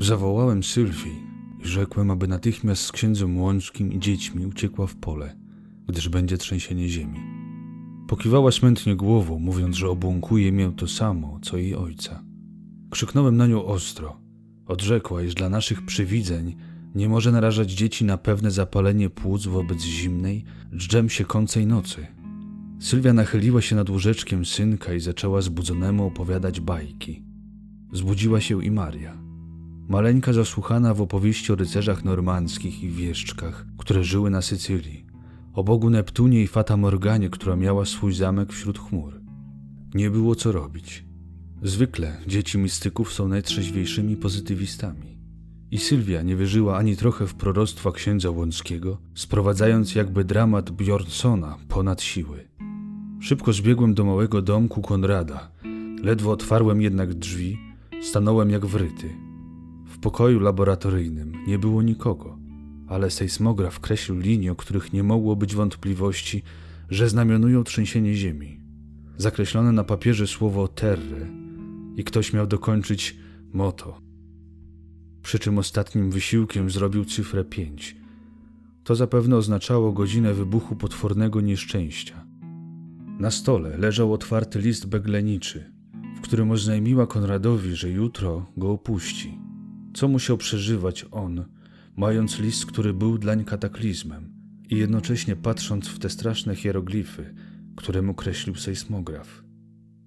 Zawołałem Sylwii i rzekłem, aby natychmiast z księdzem Łączkim i dziećmi uciekła w pole, gdyż będzie trzęsienie ziemi. Pokiwała smętnie głową, mówiąc, że obłąkuje mię to samo, co jej ojca. Krzyknąłem na nią ostro. Odrzekła, iż dla naszych przywidzeń nie może narażać dzieci na pewne zapalenie płuc wobec zimnej, dżdżem siekącej nocy. Sylwia nachyliła się nad łóżeczkiem synka i zaczęła zbudzonemu opowiadać bajki. Zbudziła się i Maria. Maleńka zasłuchana w opowieści o rycerzach normandzkich i wieszczkach, które żyły na Sycylii, o bogu Neptunie i Fata Morganie, która miała swój zamek wśród chmur. Nie było co robić. Zwykle dzieci mistyków są najtrzeźwiejszymi pozytywistami. I Sylwia nie wierzyła ani trochę w proroctwa księdza Łąckiego, sprowadzając jakby dramat Bjornsona ponad siły. Szybko zbiegłem do małego domku Konrada. Ledwo otwarłem jednak drzwi, stanąłem jak wryty. Pokoju laboratoryjnym nie było nikogo, ale sejsmograf kreślił linie, o których nie mogło być wątpliwości, że znamionują trzęsienie ziemi. Zakreślone na papierze słowo terre i ktoś miał dokończyć moto. Przy czym ostatnim wysiłkiem zrobił cyfrę 5. To zapewne oznaczało godzinę wybuchu potwornego nieszczęścia. Na stole leżał otwarty list begleniczy, w którym oznajmiła Konradowi, że jutro go opuści. Co musiał przeżywać on, mając list, który był dlań kataklizmem i jednocześnie patrząc w te straszne hieroglify, które mu kreślił sejsmograf.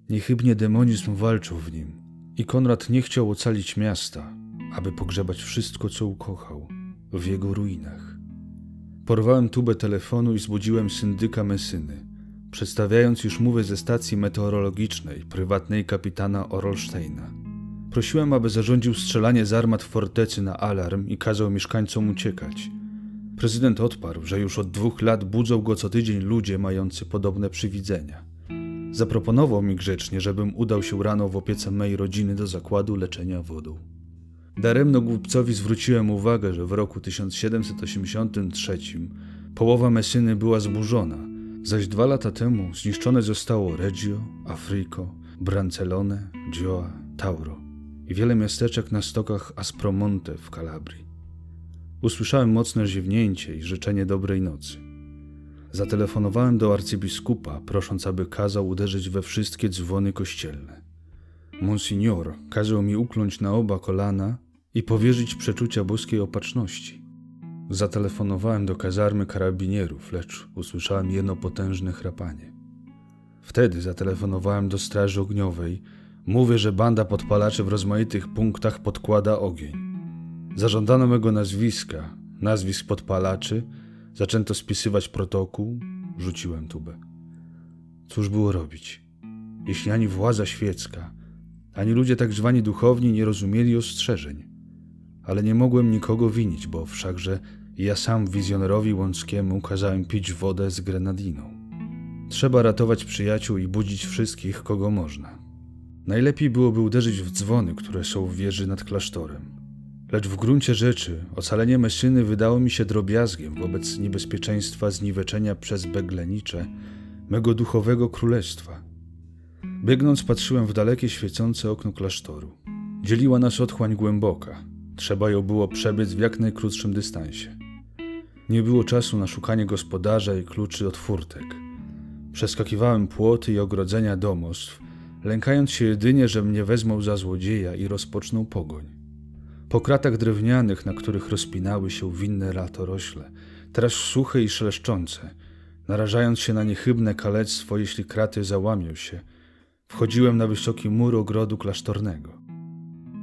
Niechybnie demonizm walczył w nim i Konrad nie chciał ocalić miasta, aby pogrzebać wszystko, co ukochał w jego ruinach. Porwałem tubę telefonu i zbudziłem syndyka Mesyny, przedstawiając już mowę ze stacji meteorologicznej prywatnej kapitana Orolsteina. Prosiłem, aby zarządził strzelanie z armat fortecy na alarm i kazał mieszkańcom uciekać. Prezydent odparł, że już od dwóch lat budzą go co tydzień ludzie mający podobne przywidzenia. Zaproponował mi grzecznie, żebym udał się rano w opiece mej rodziny do zakładu leczenia wodą. Daremno głupcowi zwróciłem uwagę, że w roku 1783 połowa Messyny była zburzona, zaś dwa lata temu zniszczone zostało Reggio, Africo, Brancellone, Gioa, Tauro i wiele miasteczek na stokach Aspromonte w Kalabrii. Usłyszałem mocne ziewnięcie i życzenie dobrej nocy. Zatelefonowałem do arcybiskupa, prosząc, aby kazał uderzyć we wszystkie dzwony kościelne. Monsignor kazał mi ukląć na oba kolana i powierzyć przeczucia boskiej opatrzności. Zatelefonowałem do kazarmy karabinierów, lecz usłyszałem jedno potężne chrapanie. Wtedy zatelefonowałem do straży ogniowej. Mówię, że banda podpalaczy w rozmaitych punktach podkłada ogień. Zażądano mego nazwiska, nazwisk podpalaczy, zaczęto spisywać protokół, rzuciłem tubę. Cóż było robić? Jeśli ani władza świecka, ani ludzie tak zwani duchowni nie rozumieli ostrzeżeń ale nie mogłem nikogo winić, bo wszakże ja sam wizjonerowi Łąckiemu kazałem pić wodę z grenadiną. Trzeba ratować przyjaciół i budzić wszystkich, kogo można. Najlepiej byłoby uderzyć w dzwony, które są w wieży nad klasztorem. Lecz w gruncie rzeczy ocalenie Messyny wydało mi się drobiazgiem wobec niebezpieczeństwa zniweczenia przez Beglenicze mego duchowego królestwa. Biegnąc patrzyłem w dalekie świecące okno klasztoru. Dzieliła nas otchłań głęboka, Trzeba ją było przebyć w jak najkrótszym dystansie. Nie było czasu na szukanie gospodarza i kluczy od furtek. Przeskakiwałem płoty i ogrodzenia domostw, lękając się jedynie, że mnie wezmą za złodzieja i rozpoczną pogoń. Po kratach drewnianych, na których rozpinały się winne latorośle, teraz suche i szeleszczące, narażając się na niechybne kalectwo, jeśli kraty załamią się, wchodziłem na wysoki mur ogrodu klasztornego.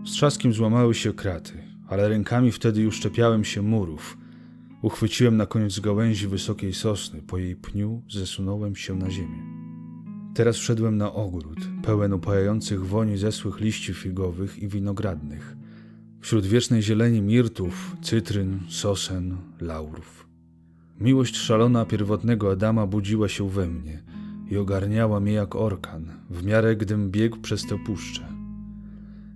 Z trzaskiem złamały się kraty, ale rękami wtedy już czepiałem się murów. Uchwyciłem na koniec gałęzi wysokiej sosny, po jej pniu zesunąłem się na ziemię. Teraz wszedłem na ogród, pełen upajających woni zesłych liści figowych i winogradnych. Wśród wiecznej zieleni mirtów, cytryn, sosen, laurów. Miłość szalona pierwotnego Adama budziła się we mnie i ogarniała mnie jak orkan, w miarę gdym biegł przez tę puszczę.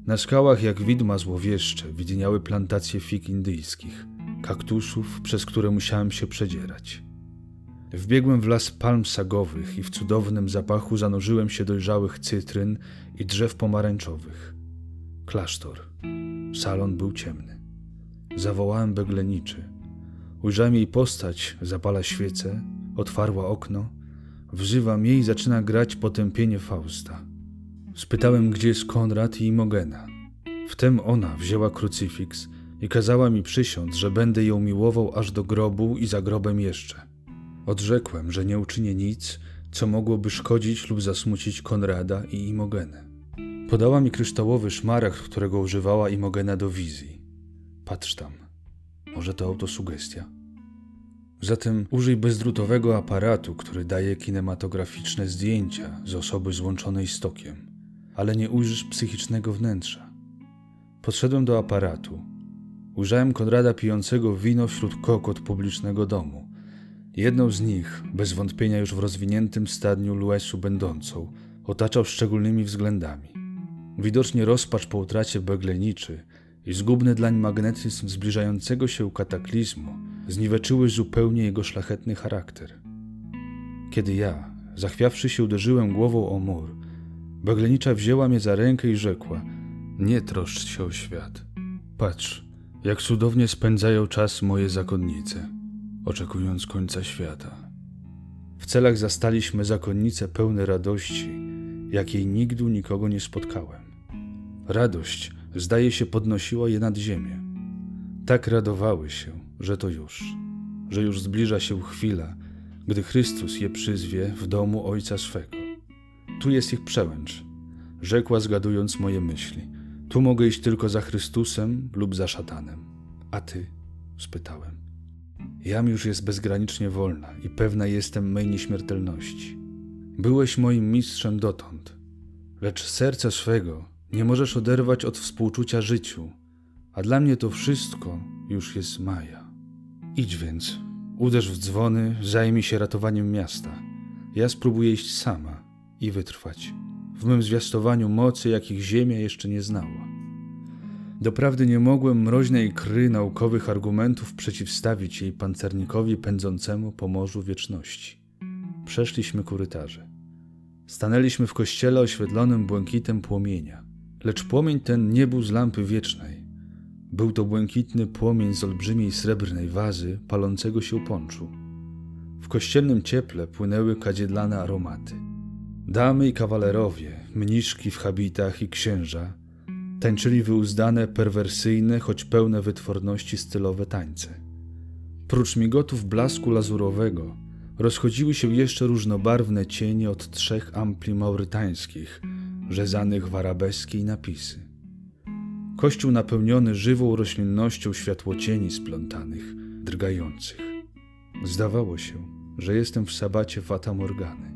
Na skałach jak widma złowieszcze widniały plantacje fig indyjskich, kaktusów, przez które musiałem się przedzierać. Wbiegłem w las palm sagowych i w cudownym zapachu zanurzyłem się dojrzałych cytryn i drzew pomarańczowych. Klasztor. Salon był ciemny. Zawołałem begleniczy. Ujrzałem jej postać, zapala świecę, otwarła okno, wzywa mnie i zaczyna grać potępienie Fausta. Spytałem, gdzie jest Konrad i Imogena. Wtem ona wzięła krucyfiks i kazała mi przysiąc, że będę ją miłował aż do grobu i za grobem jeszcze. Odrzekłem, że nie uczynię nic, co mogłoby szkodzić lub zasmucić Konrada i Imogenę. Podała mi kryształowy szmaragd, którego używała Imogena do wizji. Patrz tam. Może to autosugestia? Zatem użyj bezdrutowego aparatu, który daje kinematograficzne zdjęcia z osoby złączonej z tokiem, ale nie ujrzysz psychicznego wnętrza. Podszedłem do aparatu. Ujrzałem Konrada pijącego wino wśród kokot publicznego domu. Jedną z nich, bez wątpienia już w rozwiniętym stadniu Luesu będącą, otaczał szczególnymi względami. Widocznie rozpacz po utracie begleniczy i zgubny dlań magnetyzm zbliżającego się kataklizmu zniweczyły zupełnie jego szlachetny charakter. Kiedy ja, zachwiawszy się, uderzyłem głową o mur, baglenicza wzięła mnie za rękę i rzekła: Nie troszcz się o świat. Patrz, jak cudownie spędzają czas moje zakonnice, oczekując końca świata. W celach zastaliśmy zakonnice pełne radości, jakiej nigdy nikogo nie spotkałem. Radość, zdaje się, podnosiła je nad ziemię. Tak radowały się, że to już, że już zbliża się chwila, gdy Chrystus je przyzwie w domu Ojca swego. Tu jest ich przełęcz, rzekła zgadując moje myśli. Tu mogę iść tylko za Chrystusem lub za szatanem. A ty? spytałem. Jam już jest bezgranicznie wolna i pewna jestem mej nieśmiertelności. Byłeś moim mistrzem dotąd, lecz serca swego nie możesz oderwać od współczucia życiu, a dla mnie to wszystko już jest Maja. Idź więc, uderz w dzwony, zajmij się ratowaniem miasta. Ja spróbuję iść sama i wytrwać w mym zwiastowaniu mocy, jakich Ziemia jeszcze nie znała. Doprawdy nie mogłem mroźnej kry naukowych argumentów przeciwstawić jej pancernikowi pędzącemu po morzu wieczności. Przeszliśmy korytarze. Stanęliśmy w kościele oświetlonym błękitem płomienia, lecz płomień ten nie był z lampy wiecznej. Był to błękitny płomień z olbrzymiej srebrnej wazy palącego się ponczu. W kościelnym cieple płynęły kadziedlane aromaty. Damy i kawalerowie, mniszki w habitach i księża tańczyli wyuzdane, perwersyjne, choć pełne wytworności stylowe tańce. Prócz migotów blasku lazurowego rozchodziły się jeszcze różnobarwne cienie od trzech ampli maurytańskich, rzezanych w arabeskie i napisy. Kościół napełniony żywą roślinnością światłocieni splątanych, drgających. Zdawało się, że jestem w sabacie Fata Morgany.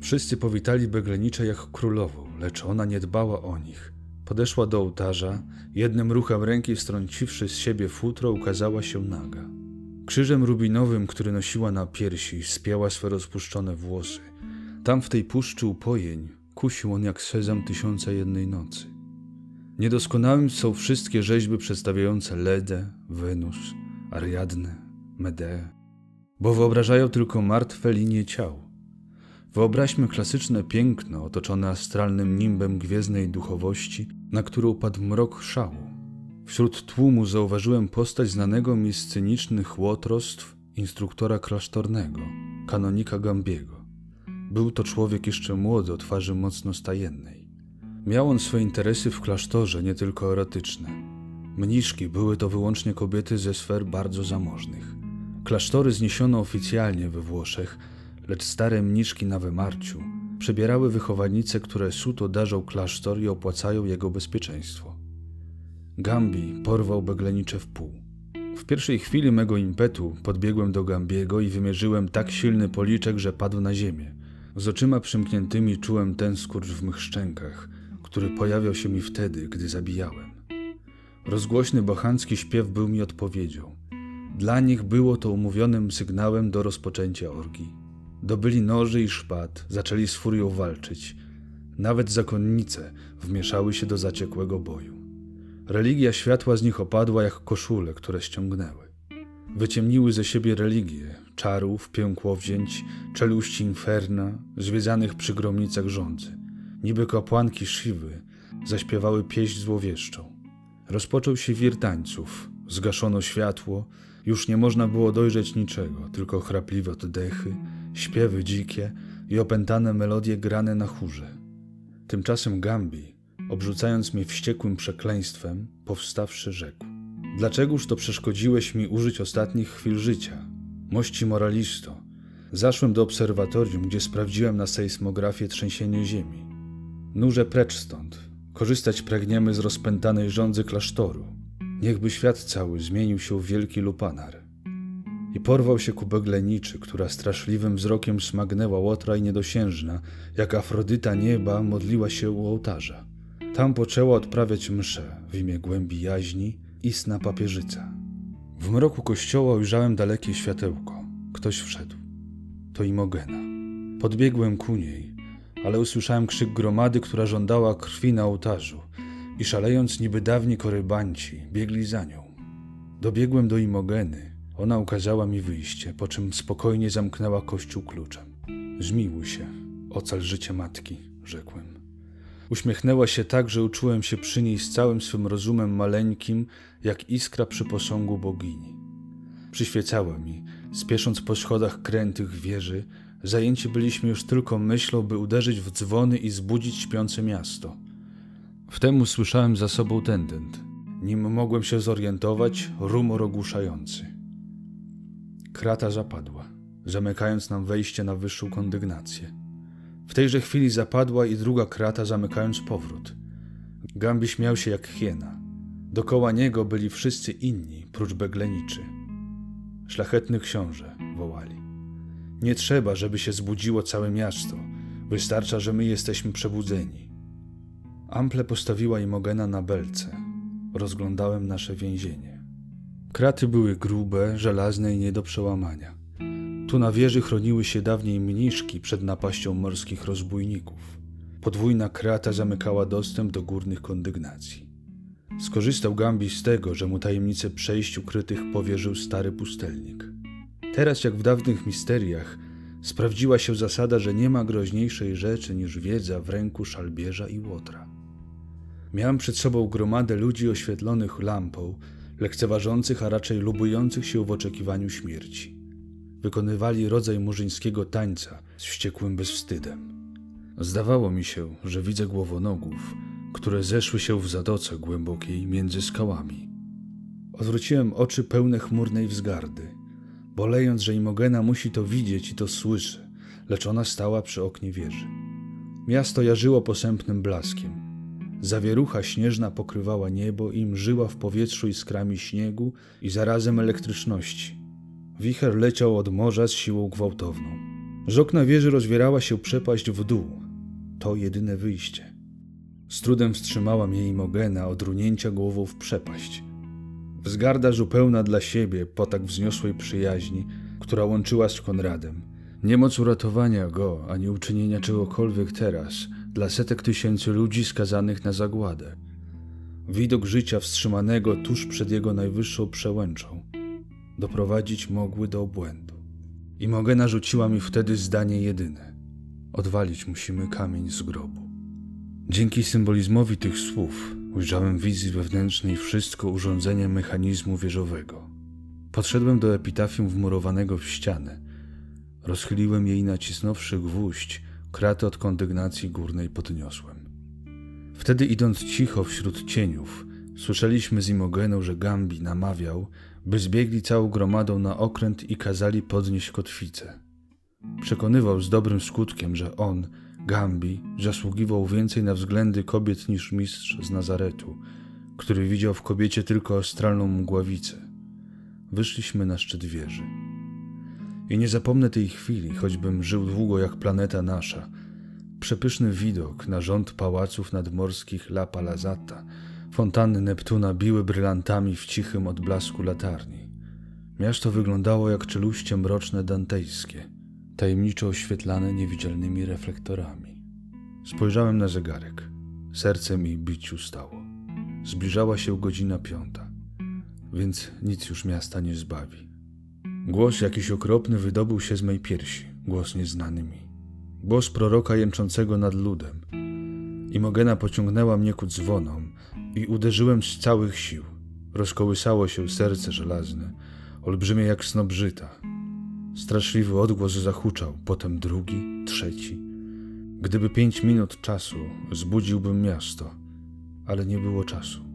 Wszyscy powitali Beglenicze jak królową, lecz ona nie dbała o nich. Podeszła do ołtarza, jednym ruchem ręki wstrąciwszy z siebie futro, ukazała się naga. Krzyżem rubinowym, który nosiła na piersi, spięła swe rozpuszczone włosy. Tam w tej puszczy upojeń kusił on jak sezam tysiąca jednej nocy. Niedoskonałym są wszystkie rzeźby przedstawiające Ledę, Wenus, Ariadnę, Medeę, bo wyobrażają tylko martwe linie ciał. Wyobraźmy klasyczne piękno otoczone astralnym nimbem gwiezdnej duchowości, na którą padł mrok szału. Wśród tłumu zauważyłem postać znanego mi scenicznych łotrostw instruktora klasztornego, kanonika Gambiego. Był to człowiek jeszcze młody, o twarzy mocno stajennej. Miał on swe interesy w klasztorze, nie tylko erotyczne. Mniszki były to wyłącznie kobiety ze sfer bardzo zamożnych. Klasztory zniesiono oficjalnie we Włoszech, lecz stare mniszki na wymarciu przebierały wychowanice, które suto darzą klasztor i opłacają jego bezpieczeństwo. Gambi porwał beglenicze w pół. W pierwszej chwili mego impetu podbiegłem do Gambiego i wymierzyłem tak silny policzek, że padł na ziemię. Z oczyma przymkniętymi czułem ten skurcz w mych szczękach, który pojawiał się mi wtedy, gdy zabijałem. Rozgłośny bohancki śpiew był mi odpowiedzią. Dla nich było to umówionym sygnałem do rozpoczęcia orgii. Dobyli noży i szpat, zaczęli z furią walczyć. Nawet zakonnice wmieszały się do zaciekłego boju. Religia światła z nich opadła jak koszule, które ściągnęły. Wyciemniły ze siebie religię, czarów, piękłowzięć, czeluści inferna, zwiedzanych przy gromnicach rządzy. Niby kapłanki Siwy zaśpiewały pieśń złowieszczą. Rozpoczął się wir tańców. Zgaszono światło, już nie można było dojrzeć niczego, tylko chrapliwe oddechy, śpiewy dzikie i opętane melodie grane na chórze. Tymczasem Gambi, obrzucając mnie wściekłym przekleństwem, powstawszy rzekł: Dlaczegoż to przeszkodziłeś mi użyć ostatnich chwil życia? Mości moralisto, zaszłem do obserwatorium, gdzie sprawdziłem na sejsmografię trzęsienie ziemi. Nurze precz stąd. Korzystać pragniemy z rozpętanej rządzy klasztoru. Niechby świat cały zmienił się w wielki lupanar. I porwał się ku begleniczy, która straszliwym wzrokiem smagnęła łotra i niedosiężna, jak Afrodyta nieba modliła się u ołtarza. Tam poczęła odprawiać mszę w imię głębi jaźni, istna papieżyca. W mroku kościoła ujrzałem dalekie światełko. Ktoś wszedł. To Imogena. Podbiegłem ku niej, ale usłyszałem krzyk gromady, która żądała krwi na ołtarzu i szalejąc niby dawni korybanci, biegli za nią. Dobiegłem do Imogeny. Ona ukazała mi wyjście, po czym spokojnie zamknęła kościół kluczem. Zmiłuj się, ocal życie matki, rzekłem. Uśmiechnęła się tak, że uczułem się przy niej z całym swym rozumem maleńkim, jak iskra przy posągu bogini. Przyświecała mi, spiesząc po schodach krętych wieży, zajęci byliśmy już tylko myślą, by uderzyć w dzwony i zbudzić śpiące miasto. Wtem usłyszałem za sobą tendent. Nim mogłem się zorientować, rumor ogłuszający. Krata zapadła, zamykając nam wejście na wyższą kondygnację. W tejże chwili zapadła i druga krata, zamykając powrót. Gambi śmiał się jak hiena. Dokoła niego byli wszyscy inni, prócz begleniczy. Szlachetny książę, wołali. Nie trzeba, żeby się zbudziło całe miasto. Wystarcza, że my jesteśmy przebudzeni. Ample postawiła Imogena na belce. Rozglądałem nasze więzienie. Kraty były grube, żelazne i nie do przełamania. Tu na wieży chroniły się dawniej mniszki przed napaścią morskich rozbójników. Podwójna krata zamykała dostęp do górnych kondygnacji. Skorzystał Gambi z tego, że mu tajemnicę przejść ukrytych powierzył stary pustelnik. Teraz, jak w dawnych misteriach, sprawdziła się zasada, że nie ma groźniejszej rzeczy niż wiedza w ręku szalbierza i łotra. Miałem przed sobą gromadę ludzi oświetlonych lampą, lekceważących, a raczej lubujących się w oczekiwaniu śmierci. Wykonywali rodzaj murzyńskiego tańca z wściekłym bezwstydem. Zdawało mi się, że widzę głowonogów, które zeszły się w zatoce głębokiej między skałami. Odwróciłem oczy pełne chmurnej wzgardy, bolejąc, że Imogena musi to widzieć i to słyszy, lecz ona stała przy oknie wieży. Miasto jarzyło posępnym blaskiem. Zawierucha śnieżna pokrywała niebo i mżyła w powietrzu iskrami śniegu i zarazem elektryczności. Wicher leciał od morza z siłą gwałtowną. Z okna wieży rozwierała się przepaść w dół. To jedyne wyjście. Z trudem wstrzymała mnie Imogena od runięcia głową w przepaść. Wzgarda zupełna dla siebie po tak wzniosłej przyjaźni, która łączyła z Konradem. Niemoc uratowania go, ani uczynienia czegokolwiek teraz dla setek tysięcy ludzi skazanych na zagładę. Widok życia wstrzymanego tuż przed jego najwyższą przełęczą doprowadzić mogły do obłędu. I Mogena rzuciła mi wtedy zdanie jedyne: odwalić musimy kamień z grobu. Dzięki symbolizmowi tych słów ujrzałem wizji wewnętrznej wszystko urządzenie mechanizmu wieżowego. Podszedłem do epitafium wmurowanego w ścianę. Rozchyliłem jej nacisnąwszy gwóźdź, kratę od kondygnacji górnej podniosłem. Wtedy idąc cicho wśród cieniów, słyszeliśmy z Imogeną, że Gambi namawiał, by zbiegli całą gromadą na okręt i kazali podnieść kotwicę. Przekonywał z dobrym skutkiem, że on, Gambi, zasługiwał więcej na względy kobiet niż mistrz z Nazaretu, który widział w kobiecie tylko astralną mgławicę. Wyszliśmy na szczyt wieży. I nie zapomnę tej chwili, choćbym żył długo jak planeta nasza. Przepyszny widok na rząd pałaców nadmorskich La Palazata, fontanny Neptuna biły brylantami w cichym odblasku latarni. Miasto wyglądało jak czeluście mroczne dantejskie, tajemniczo oświetlane niewidzialnymi reflektorami. Spojrzałem na zegarek. Serce mi biciu stało. Zbliżała się godzina piąta, więc nic już miasta nie zbawi. Głos jakiś okropny wydobył się z mej piersi, głos nieznany mi. Głos proroka jęczącego nad ludem. Imogena pociągnęła mnie ku dzwonom, i uderzyłem z całych sił. Rozkołysało się serce żelazne, olbrzymie jak snobrzyta. Straszliwy odgłos zahuczał, potem drugi, trzeci. Gdyby pięć minut czasu, zbudziłbym miasto, ale nie było czasu.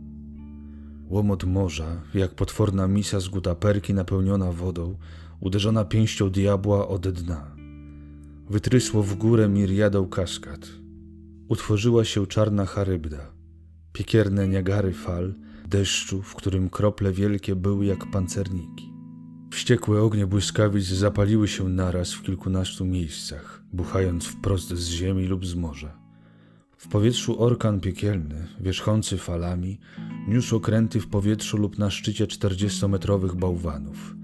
Łomot morza, jak potworna misa z gutaperki napełniona wodą, uderzona pięścią diabła od dna. Wytrysło w górę miriadą kaskad. Utworzyła się czarna charybda, piekierne niagary fal, deszczu, w którym krople wielkie były jak pancerniki. Wściekłe ognie błyskawic zapaliły się naraz w kilkunastu miejscach, buchając wprost z ziemi lub z morza. W powietrzu orkan piekielny, wierzchący falami, niósł okręty w powietrzu lub na szczycie czterdziestometrowych bałwanów.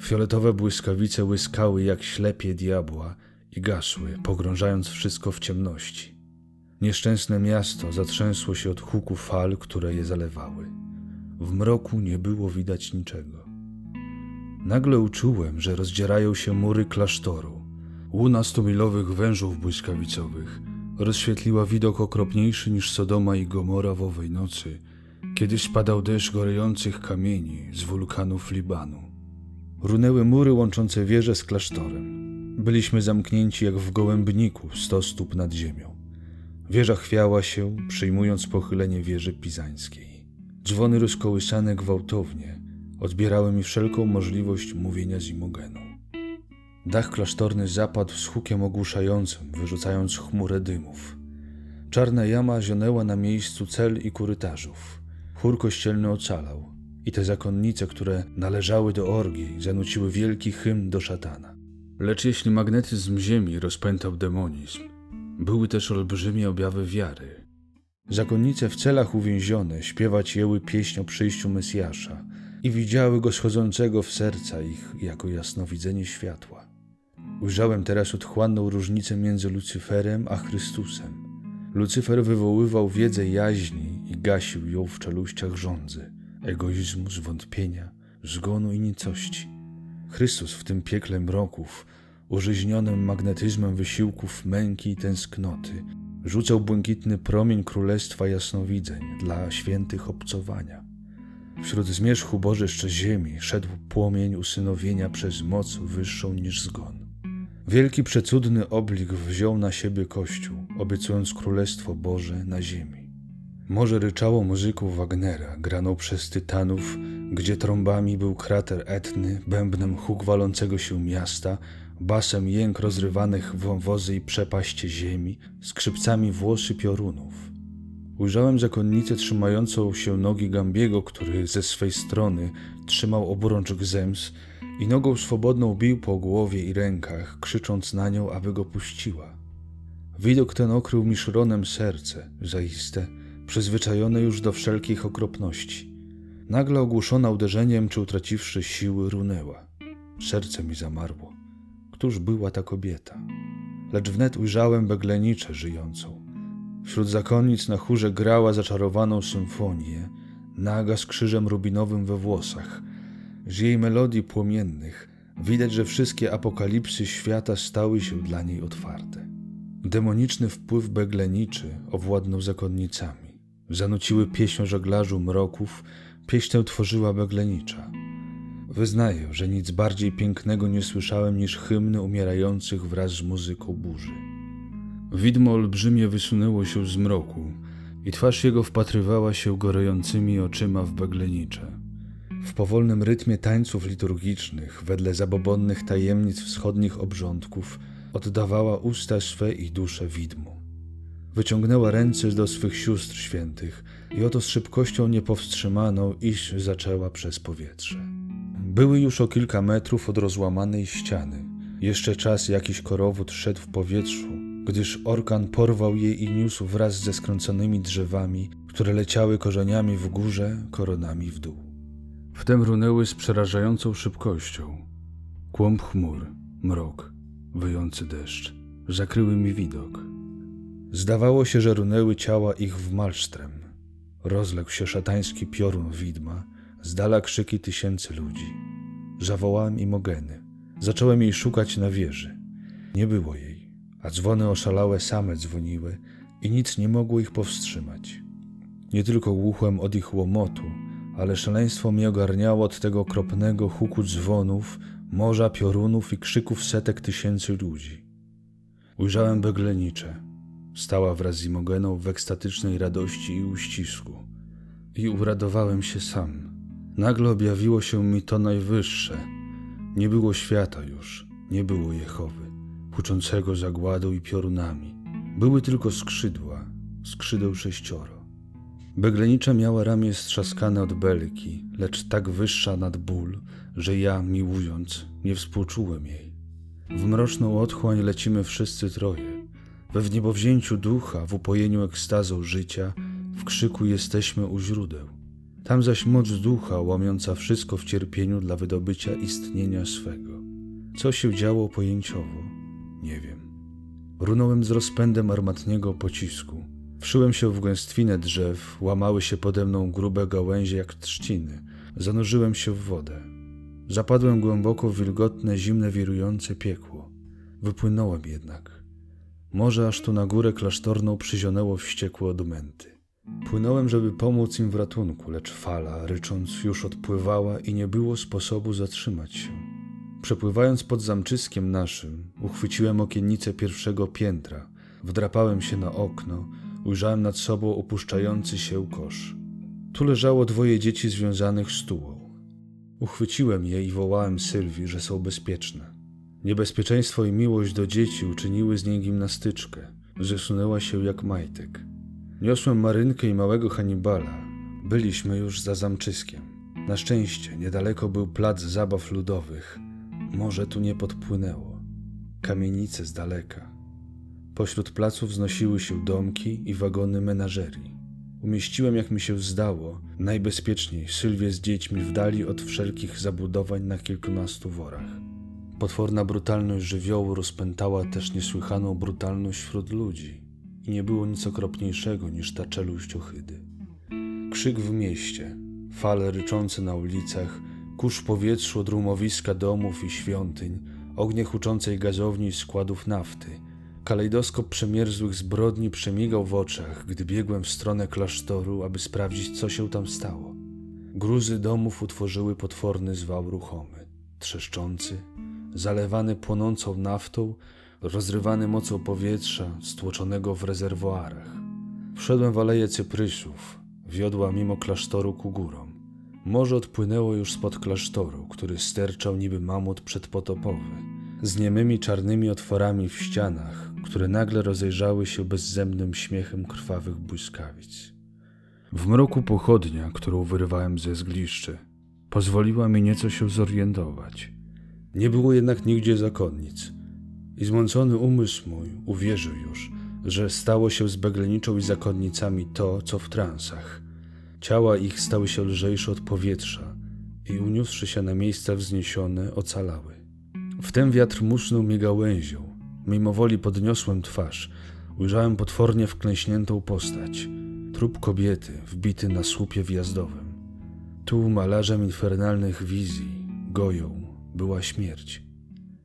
Fioletowe błyskawice łyskały jak ślepie diabła i gasły, pogrążając wszystko w ciemności. Nieszczęsne miasto zatrzęsło się od huku fal, które je zalewały. W mroku nie było widać niczego. Nagle uczułem, że rozdzierają się mury klasztoru. Łuna stumilowych wężów błyskawicowych rozświetliła widok okropniejszy niż Sodoma i Gomora w owej nocy, kiedy spadał deszcz gorejących kamieni z wulkanów Libanu. Runęły mury łączące wieże z klasztorem. Byliśmy zamknięci jak w gołębniku, sto stóp nad ziemią. Wieża chwiała się, przyjmując pochylenie wieży pizańskiej. Dzwony rozkołysane gwałtownie odbierały mi wszelką możliwość mówienia z imogeną. Dach klasztorny zapadł z hukiem ogłuszającym, wyrzucając chmurę dymów. Czarna jama zionęła na miejscu cel i korytarzów. Chór kościelny ocalał i te zakonnice, które należały do orgii, zanuciły wielki hymn do szatana. Lecz jeśli magnetyzm ziemi rozpętał demonizm, były też olbrzymie objawy wiary. Zakonnice w celach uwięzione śpiewać jęły pieśń o przyjściu Mesjasza i widziały go schodzącego w serca ich jako jasnowidzenie światła. Ujrzałem teraz otchłanną różnicę między Lucyferem a Chrystusem. Lucyfer wywoływał wiedzę jaźni i gasił ją w czeluściach żądzy, egoizmu, zwątpienia, zgonu i nicości. Chrystus w tym piekle mroków, użyźnionym magnetyzmem wysiłków męki i tęsknoty, rzucał błękitny promień królestwa jasnowidzeń dla świętych obcowania. Wśród zmierzchu bożyszcz ziemi szedł płomień usynowienia przez moc wyższą niż zgon. Wielki przecudny oblik wziął na siebie Kościół, obiecując Królestwo Boże na ziemi. Morze ryczało muzyką Wagnera, graną przez tytanów, gdzie trąbami był krater Etny, bębnem huk walącego się miasta, basem jęk rozrywanych wąwozy i przepaście ziemi, skrzypcami włosy piorunów. Ujrzałem zakonnicę trzymającą się nogi Gambiego, który ze swej strony trzymał obrączek zems i nogą swobodną bił po głowie i rękach, krzycząc na nią, aby go puściła. Widok ten okrył mi szronem serce, zaiste, przyzwyczajone już do wszelkich okropności. Nagle ogłuszona uderzeniem, czy utraciwszy siły, runęła. Serce mi zamarło. Któż była ta kobieta? Lecz wnet ujrzałem begleniczę żyjącą. Wśród zakonnic na chórze grała zaczarowaną symfonię, naga z krzyżem rubinowym we włosach – z jej melodii płomiennych widać, że wszystkie apokalipsy świata stały się dla niej otwarte. Demoniczny wpływ begleniczy owładnął zakonnicami. Zanuciły pieśń żeglarzu mroków, pieśń tworzyła beglenicza. Wyznaję, że nic bardziej pięknego nie słyszałem niż hymny umierających wraz z muzyką burzy. Widmo olbrzymie wysunęło się z mroku i twarz jego wpatrywała się gorejącymi oczyma w beglenicze. W powolnym rytmie tańców liturgicznych, wedle zabobonnych tajemnic wschodnich obrządków, oddawała usta swe i duszę widmu. Wyciągnęła ręce do swych sióstr świętych i oto z szybkością niepowstrzymaną iść zaczęła przez powietrze. Były już o kilka metrów od rozłamanej ściany. Jeszcze czas jakiś korowód szedł w powietrzu, gdyż orkan porwał je i niósł wraz ze skręconymi drzewami, które leciały korzeniami w górze, koronami w dół. Wtem runęły z przerażającą szybkością. Kłąb chmur, mrok, wyjący deszcz zakryły mi widok. Zdawało się, że runęły ciała ich w malsztrem. Rozległ się szatański piorun widma, z dala krzyki tysięcy ludzi. Zawołałem Imogeny. Zacząłem jej szukać na wieży. Nie było jej, a dzwony oszalałe same dzwoniły i nic nie mogło ich powstrzymać. Nie tylko głuchłem od ich łomotu, ale szaleństwo mnie ogarniało od tego okropnego huku dzwonów, morza piorunów i krzyków setek tysięcy ludzi. Ujrzałem Beglenicze. Stała wraz z Imogeną w ekstatycznej radości i uścisku. I uradowałem się sam. Nagle objawiło się mi to najwyższe. Nie było świata już, nie było Jehowy, huczącego zagładą i piorunami. Były tylko skrzydła, skrzydeł sześcioro. Beglenicza miała ramię strzaskane od belki, lecz tak wyższa nad ból, że ja, miłując, nie współczułem jej. W mroczną otchłań lecimy wszyscy troje. We wniebowzięciu ducha, w upojeniu ekstazą życia, w krzyku jesteśmy u źródeł. Tam zaś moc ducha, łamiąca wszystko w cierpieniu dla wydobycia istnienia swego. Co się działo pojęciowo? Nie wiem. Runąłem z rozpędem armatniego pocisku. Wszyłem się w gęstwinę drzew, łamały się pode mną grube gałęzie jak trzciny. Zanurzyłem się w wodę. Zapadłem głęboko w wilgotne, zimne, wirujące piekło. Wypłynąłem jednak. Może aż tu na górę klasztorną przyzionęło wściekłe odmęty. Płynąłem, żeby pomóc im w ratunku, lecz fala, rycząc, już odpływała i nie było sposobu zatrzymać się. Przepływając pod zamczyskiem naszym, uchwyciłem okiennicę pierwszego piętra, wdrapałem się na okno, ujrzałem nad sobą opuszczający się kosz. Tu leżało dwoje dzieci związanych stułą. Uchwyciłem je i wołałem Sylwii, że są bezpieczne. Niebezpieczeństwo i miłość do dzieci uczyniły z niej gimnastyczkę. Zesunęła się jak majtek. Niosłem Marynkę i małego Hannibala. Byliśmy już za zamczyskiem. Na szczęście niedaleko był plac zabaw ludowych. Może tu nie podpłynęło. Kamienice z daleka. Pośród placów wznosiły się domki i wagony menażerii. Umieściłem, jak mi się zdało, najbezpieczniej Sylwię z dziećmi w dali od wszelkich zabudowań na kilkunastu worach. Potworna brutalność żywiołu rozpętała też niesłychaną brutalność wśród ludzi i nie było nic okropniejszego niż ta czeluść ohydy. Krzyk w mieście, fale ryczące na ulicach, kurz w powietrzu od rumowiska domów i świątyń, ognie huczącej gazowni i składów nafty – Kalejdoskop przemierzłych zbrodni przemigał w oczach, gdy biegłem w stronę klasztoru, aby sprawdzić, co się tam stało. Gruzy domów utworzyły potworny zwał ruchomy, trzeszczący, zalewany płonącą naftą, rozrywany mocą powietrza stłoczonego w rezerwoarach. Wszedłem w aleję cyprysów, wiodła mimo klasztoru ku górom. Morze odpłynęło już spod klasztoru, który sterczał niby mamut przedpotopowy, z niemymi czarnymi otworami w ścianach, które nagle rozejrzały się bezzemnym śmiechem krwawych błyskawic. W mroku pochodnia, którą wyrywałem ze zgliszczy, pozwoliła mi nieco się zorientować. Nie było jednak nigdzie zakonnic i zmącony umysł mój uwierzył już, że stało się z Begleniczą i zakonnicami to, co w transach. Ciała ich stały się lżejsze od powietrza i uniósłszy się na miejsca wzniesione, ocalały. Wtem wiatr musnął mi gałęzią, Mimowoli podniosłem twarz. Ujrzałem potwornie wklęśniętą postać. Trup kobiety wbity na słupie wjazdowym. Tu malarzem infernalnych wizji, goją, była śmierć.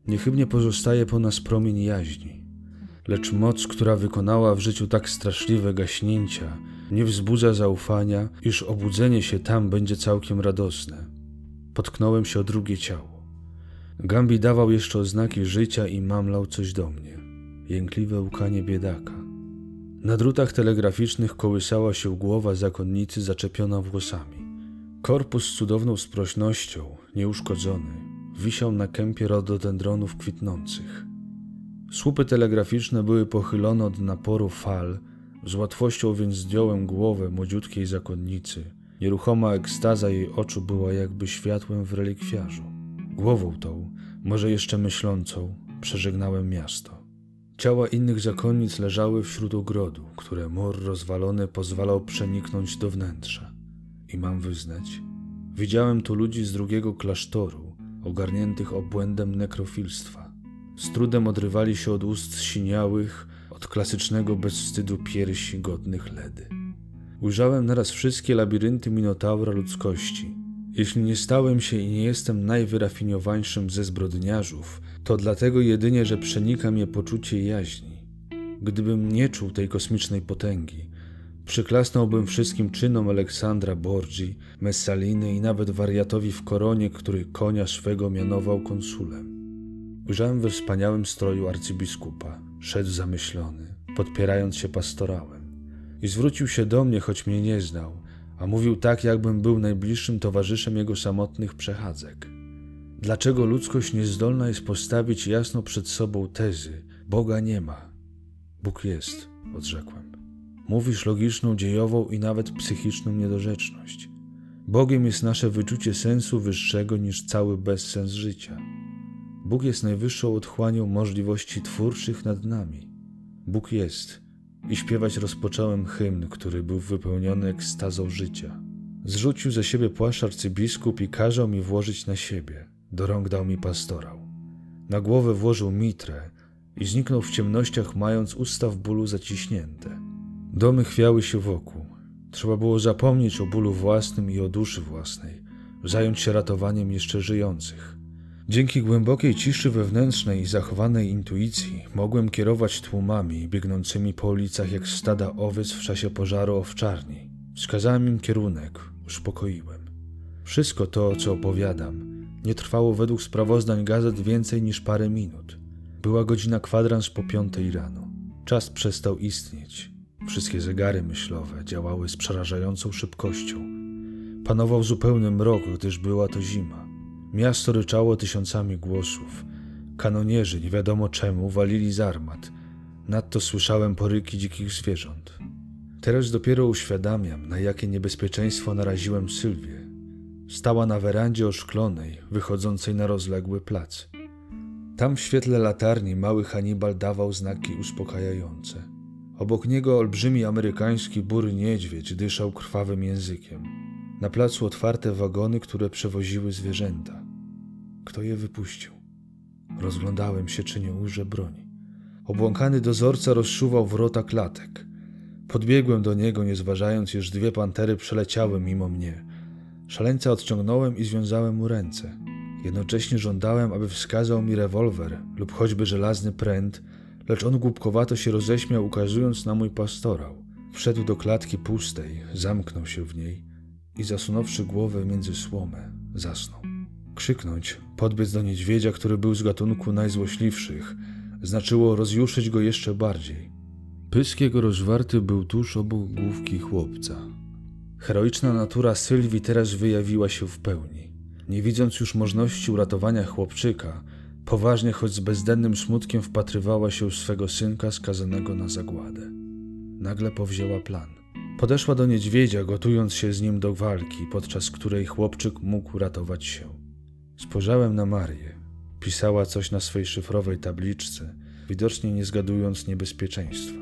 Niechybnie pozostaje po nas promień jaźni. Lecz moc, która wykonała w życiu tak straszliwe gaśnięcia, nie wzbudza zaufania, iż obudzenie się tam będzie całkiem radosne. Potknąłem się o drugie ciało. Gambi dawał jeszcze oznaki życia i mamlał coś do mnie. Jękliwe łkanie biedaka. Na drutach telegraficznych kołysała się głowa zakonnicy zaczepiona włosami. Korpus z cudowną sprośnością, nieuszkodzony, wisiał na kępie rododendronów kwitnących. Słupy telegraficzne były pochylone od naporu fal, z łatwością więc zdjąłem głowę młodziutkiej zakonnicy. Nieruchoma ekstaza jej oczu była jakby światłem w relikwiarzu. Głową tą, może jeszcze myślącą, przeżegnałem miasto. Ciała innych zakonnic leżały wśród ogrodu, które mur rozwalony pozwalał przeniknąć do wnętrza. I mam wyznać, widziałem tu ludzi z drugiego klasztoru, ogarniętych obłędem nekrofilstwa. Z trudem odrywali się od ust siniałych, od klasycznego bezwstydu piersi godnych ledy. Ujrzałem naraz wszystkie labirynty minotaura ludzkości, jeśli nie stałem się i nie jestem najwyrafiniowańszym ze zbrodniarzów, to dlatego jedynie, że przenika mnie poczucie jaźni. Gdybym nie czuł tej kosmicznej potęgi, Przyklasnąłbym wszystkim czynom Aleksandra Borgi, Messaliny i nawet wariatowi w koronie, który konia swego mianował konsulem. Ujrzałem we wspaniałym stroju arcybiskupa. Szedł zamyślony, podpierając się pastorałem. I zwrócił się do mnie, choć mnie nie znał, a mówił tak, jakbym był najbliższym towarzyszem jego samotnych przechadzek. Dlaczego ludzkość niezdolna jest postawić jasno przed sobą tezy: Boga nie ma? Bóg jest, odrzekłem. Mówisz logiczną, dziejową i nawet psychiczną niedorzeczność. Bogiem jest nasze wyczucie sensu wyższego niż cały bezsens życia. Bóg jest najwyższą otchłanią możliwości twórczych nad nami. Bóg jest. I śpiewać rozpocząłem hymn, który był wypełniony ekstazą życia. Zrzucił ze siebie płaszcz arcybiskup i kazał mi włożyć na siebie. Do rąk dał mi pastorał. Na głowę włożył mitrę i zniknął w ciemnościach, mając usta w bólu zaciśnięte. Domy chwiały się wokół. Trzeba było zapomnieć o bólu własnym i o duszy własnej, zająć się ratowaniem jeszcze żyjących. Dzięki głębokiej ciszy wewnętrznej i zachowanej intuicji mogłem kierować tłumami biegnącymi po ulicach jak stada owiec w czasie pożaru owczarni. Wskazałem im kierunek, uspokoiłem. Wszystko to, co opowiadam, nie trwało według sprawozdań gazet więcej niż parę minut. Była godzina kwadrans po piątej rano. Czas przestał istnieć. Wszystkie zegary myślowe działały z przerażającą szybkością. Panował zupełny mrok, gdyż była to zima. Miasto ryczało tysiącami głosów. Kanonierzy, nie wiadomo czemu, walili z armat. Nadto słyszałem poryki dzikich zwierząt. Teraz dopiero uświadamiam, na jakie niebezpieczeństwo naraziłem Sylwię. Stała na werandzie oszklonej, wychodzącej na rozległy plac. Tam w świetle latarni mały Hannibal dawał znaki uspokajające. Obok niego olbrzymi amerykański bury niedźwiedź dyszał krwawym językiem. Na placu otwarte wagony, które przewoziły zwierzęta. Kto je wypuścił? Rozglądałem się, czy nie ujrzę broni. Obłąkany dozorca rozszuwał wrota klatek. Podbiegłem do niego, nie zważając, iż dwie pantery przeleciały mimo mnie. Szaleńca odciągnąłem i związałem mu ręce. Jednocześnie żądałem, aby wskazał mi rewolwer lub choćby żelazny pręt, lecz on głupkowato się roześmiał, ukazując na mój pastorał. Wszedł do klatki pustej, zamknął się w niej i zasunąwszy głowę między słomę, zasnął. Krzyknąć, podbiec do niedźwiedzia, który był z gatunku najzłośliwszych, znaczyło rozjuszyć go jeszcze bardziej. Pysk jego rozwarty był tuż obok główki chłopca. Heroiczna natura Sylwii teraz wyjawiła się w pełni. Nie widząc już możliwości uratowania chłopczyka, poważnie, choć z bezdennym smutkiem wpatrywała się w swego synka skazanego na zagładę. Nagle powzięła plan. Podeszła do niedźwiedzia, gotując się z nim do walki, podczas której chłopczyk mógł ratować się. Spojrzałem na Marię. Pisała coś na swej szyfrowej tabliczce, widocznie nie zgadując niebezpieczeństwa.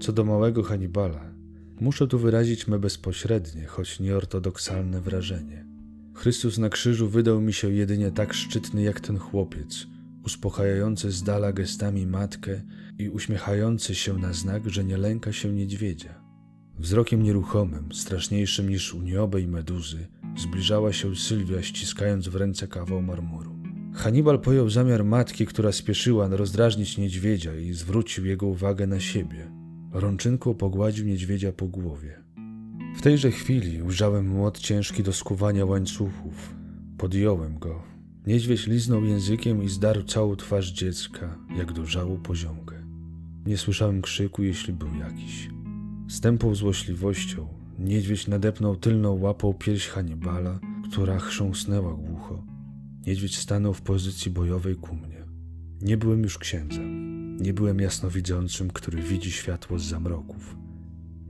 Co do małego Hannibala, muszę tu wyrazić me bezpośrednie, choć nieortodoksalne wrażenie. Chrystus na krzyżu wydał mi się jedynie tak szczytny jak ten chłopiec, uspokajający z dala gestami matkę i uśmiechający się na znak, że nie lęka się niedźwiedzia. Wzrokiem nieruchomym, straszniejszym niż uniobe i meduzy, zbliżała się Sylwia, ściskając w ręce kawał marmuru. Hannibal pojął zamiar matki, która spieszyła rozdrażnić niedźwiedzia i zwrócił jego uwagę na siebie. Rączynką pogładził niedźwiedzia po głowie. W tejże chwili ujrzałem młot ciężki do skuwania łańcuchów. Podjąłem go. Niedźwiedź liznął językiem i zdarł całą twarz dziecka, jak do żału poziomkę. Nie słyszałem krzyku, jeśli był jakiś. Z tępą złośliwością niedźwiedź nadepnął tylną łapą pierś Hannibala, która chrząsnęła głucho. Niedźwiedź stanął w pozycji bojowej ku mnie. Nie byłem już księdzem. Nie byłem jasnowidzącym, który widzi światło z zamroków.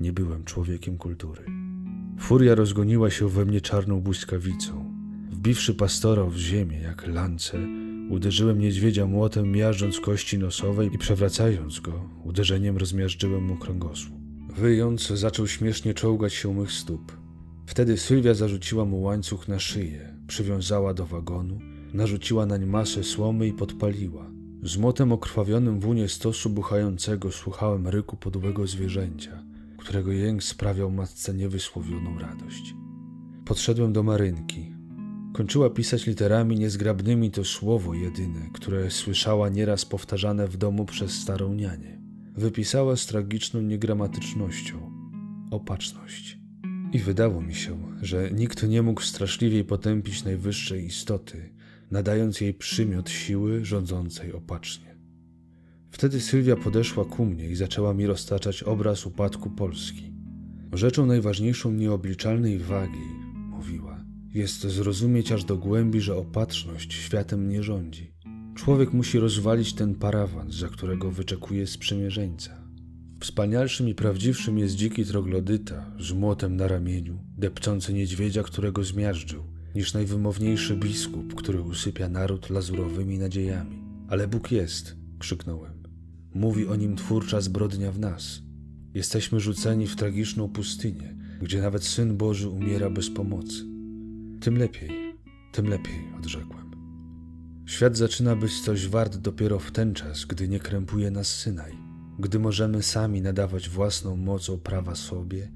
Nie byłem człowiekiem kultury. Furia rozgoniła się we mnie czarną błyskawicą. Wbiwszy pastora w ziemię jak lance, uderzyłem niedźwiedzia młotem, miażdżąc kości nosowej i przewracając go, uderzeniem rozmiażdżyłem mu kręgosłup. Wyjąc, zaczął śmiesznie czołgać się u mych stóp. Wtedy Sylwia zarzuciła mu łańcuch na szyję, przywiązała do wagonu, narzuciła nań masę słomy i podpaliła. Z młotem okrwawionym w unie stosu buchającego słuchałem ryku podłego zwierzęcia, którego jęk sprawiał matce niewysłowioną radość. Podszedłem do Marynki. Kończyła pisać literami niezgrabnymi to słowo jedyne, które słyszała nieraz powtarzane w domu przez starą nianię. Wypisała z tragiczną niegramatycznością. opatrzność. I wydało mi się, że nikt nie mógł straszliwiej potępić najwyższej istoty, nadając jej przymiot siły rządzącej opacznie. Wtedy Sylwia podeszła ku mnie i zaczęła mi roztaczać obraz upadku Polski. Rzeczą najważniejszą nieobliczalnej wagi, mówiła, jest zrozumieć aż do głębi, że opatrzność światem nie rządzi. Człowiek musi rozwalić ten parawans, za którego wyczekuje sprzymierzeńca. Wspanialszym i prawdziwszym jest dziki troglodyta z młotem na ramieniu, depczący niedźwiedzia, którego zmiażdżył, niż najwymowniejszy biskup, który usypia naród lazurowymi nadziejami. Ale Bóg jest, krzyknąłem. Mówi o nim twórcza zbrodnia w nas. Jesteśmy rzuceni w tragiczną pustynię, gdzie nawet Syn Boży umiera bez pomocy. Tym lepiej, tym lepiej, odrzekłem. Świat zaczyna być coś wart dopiero w ten czas, gdy nie krępuje nas Synaj, gdy możemy sami nadawać własną mocą prawa sobie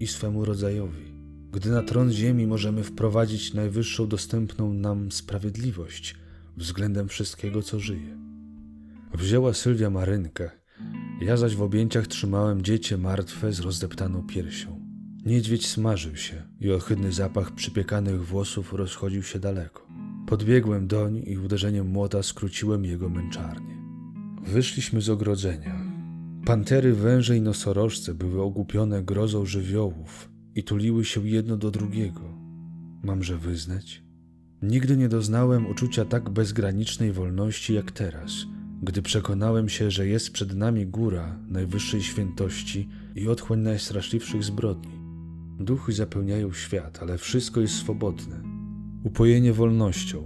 i swemu rodzajowi, gdy na tron ziemi możemy wprowadzić najwyższą dostępną nam sprawiedliwość względem wszystkiego, co żyje. Wzięła Sylwia marynkę, ja zaś w objęciach trzymałem dziecię martwe z rozdeptaną piersią. Niedźwiedź smażył się i ohydny zapach przypiekanych włosów rozchodził się daleko. Podbiegłem doń i uderzeniem młota skróciłem jego męczarnię. Wyszliśmy z ogrodzenia. Pantery, węże i nosorożce były ogłupione grozą żywiołów i tuliły się jedno do drugiego. Mamże wyznać? Nigdy nie doznałem uczucia tak bezgranicznej wolności jak teraz – gdy przekonałem się, że jest przed nami góra najwyższej świętości i otchłań najstraszliwszych zbrodni. Duchy zapełniają świat, ale wszystko jest swobodne. Upojenie wolnością,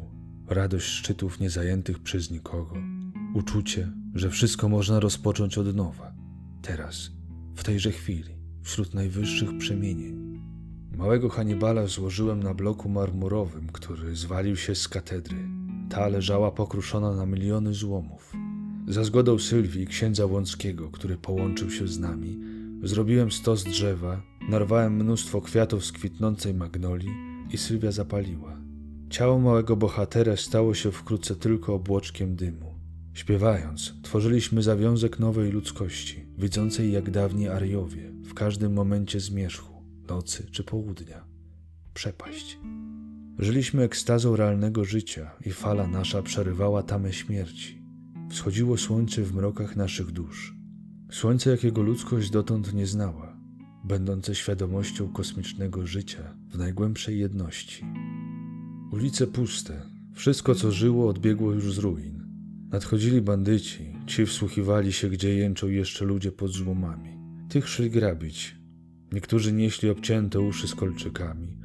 radość szczytów niezajętych przez nikogo, uczucie, że wszystko można rozpocząć od nowa, teraz, w tejże chwili, wśród najwyższych przemienień. Małego Hannibala złożyłem na bloku marmurowym, który zwalił się z katedry. Ta leżała pokruszona na miliony złomów. Za zgodą Sylwii i księdza Łąckiego, który połączył się z nami, zrobiłem stos drzewa, narwałem mnóstwo kwiatów z kwitnącej magnolii i Sylwia zapaliła. Ciało małego bohatera stało się wkrótce tylko obłoczkiem dymu. Śpiewając, tworzyliśmy zawiązek nowej ludzkości, widzącej jak dawni Ariowie, w każdym momencie zmierzchu, nocy czy południa. Przepaść. Żyliśmy ekstazą realnego życia i fala nasza przerywała tamę śmierci. Wschodziło słońce w mrokach naszych dusz. Słońce, jakiego ludzkość dotąd nie znała, będące świadomością kosmicznego życia w najgłębszej jedności. Ulice puste, wszystko co żyło odbiegło już z ruin. Nadchodzili bandyci, ci wsłuchiwali się, gdzie jęczą jeszcze ludzie pod złomami. Tych szli grabić. Niektórzy nieśli obcięte uszy z kolczykami.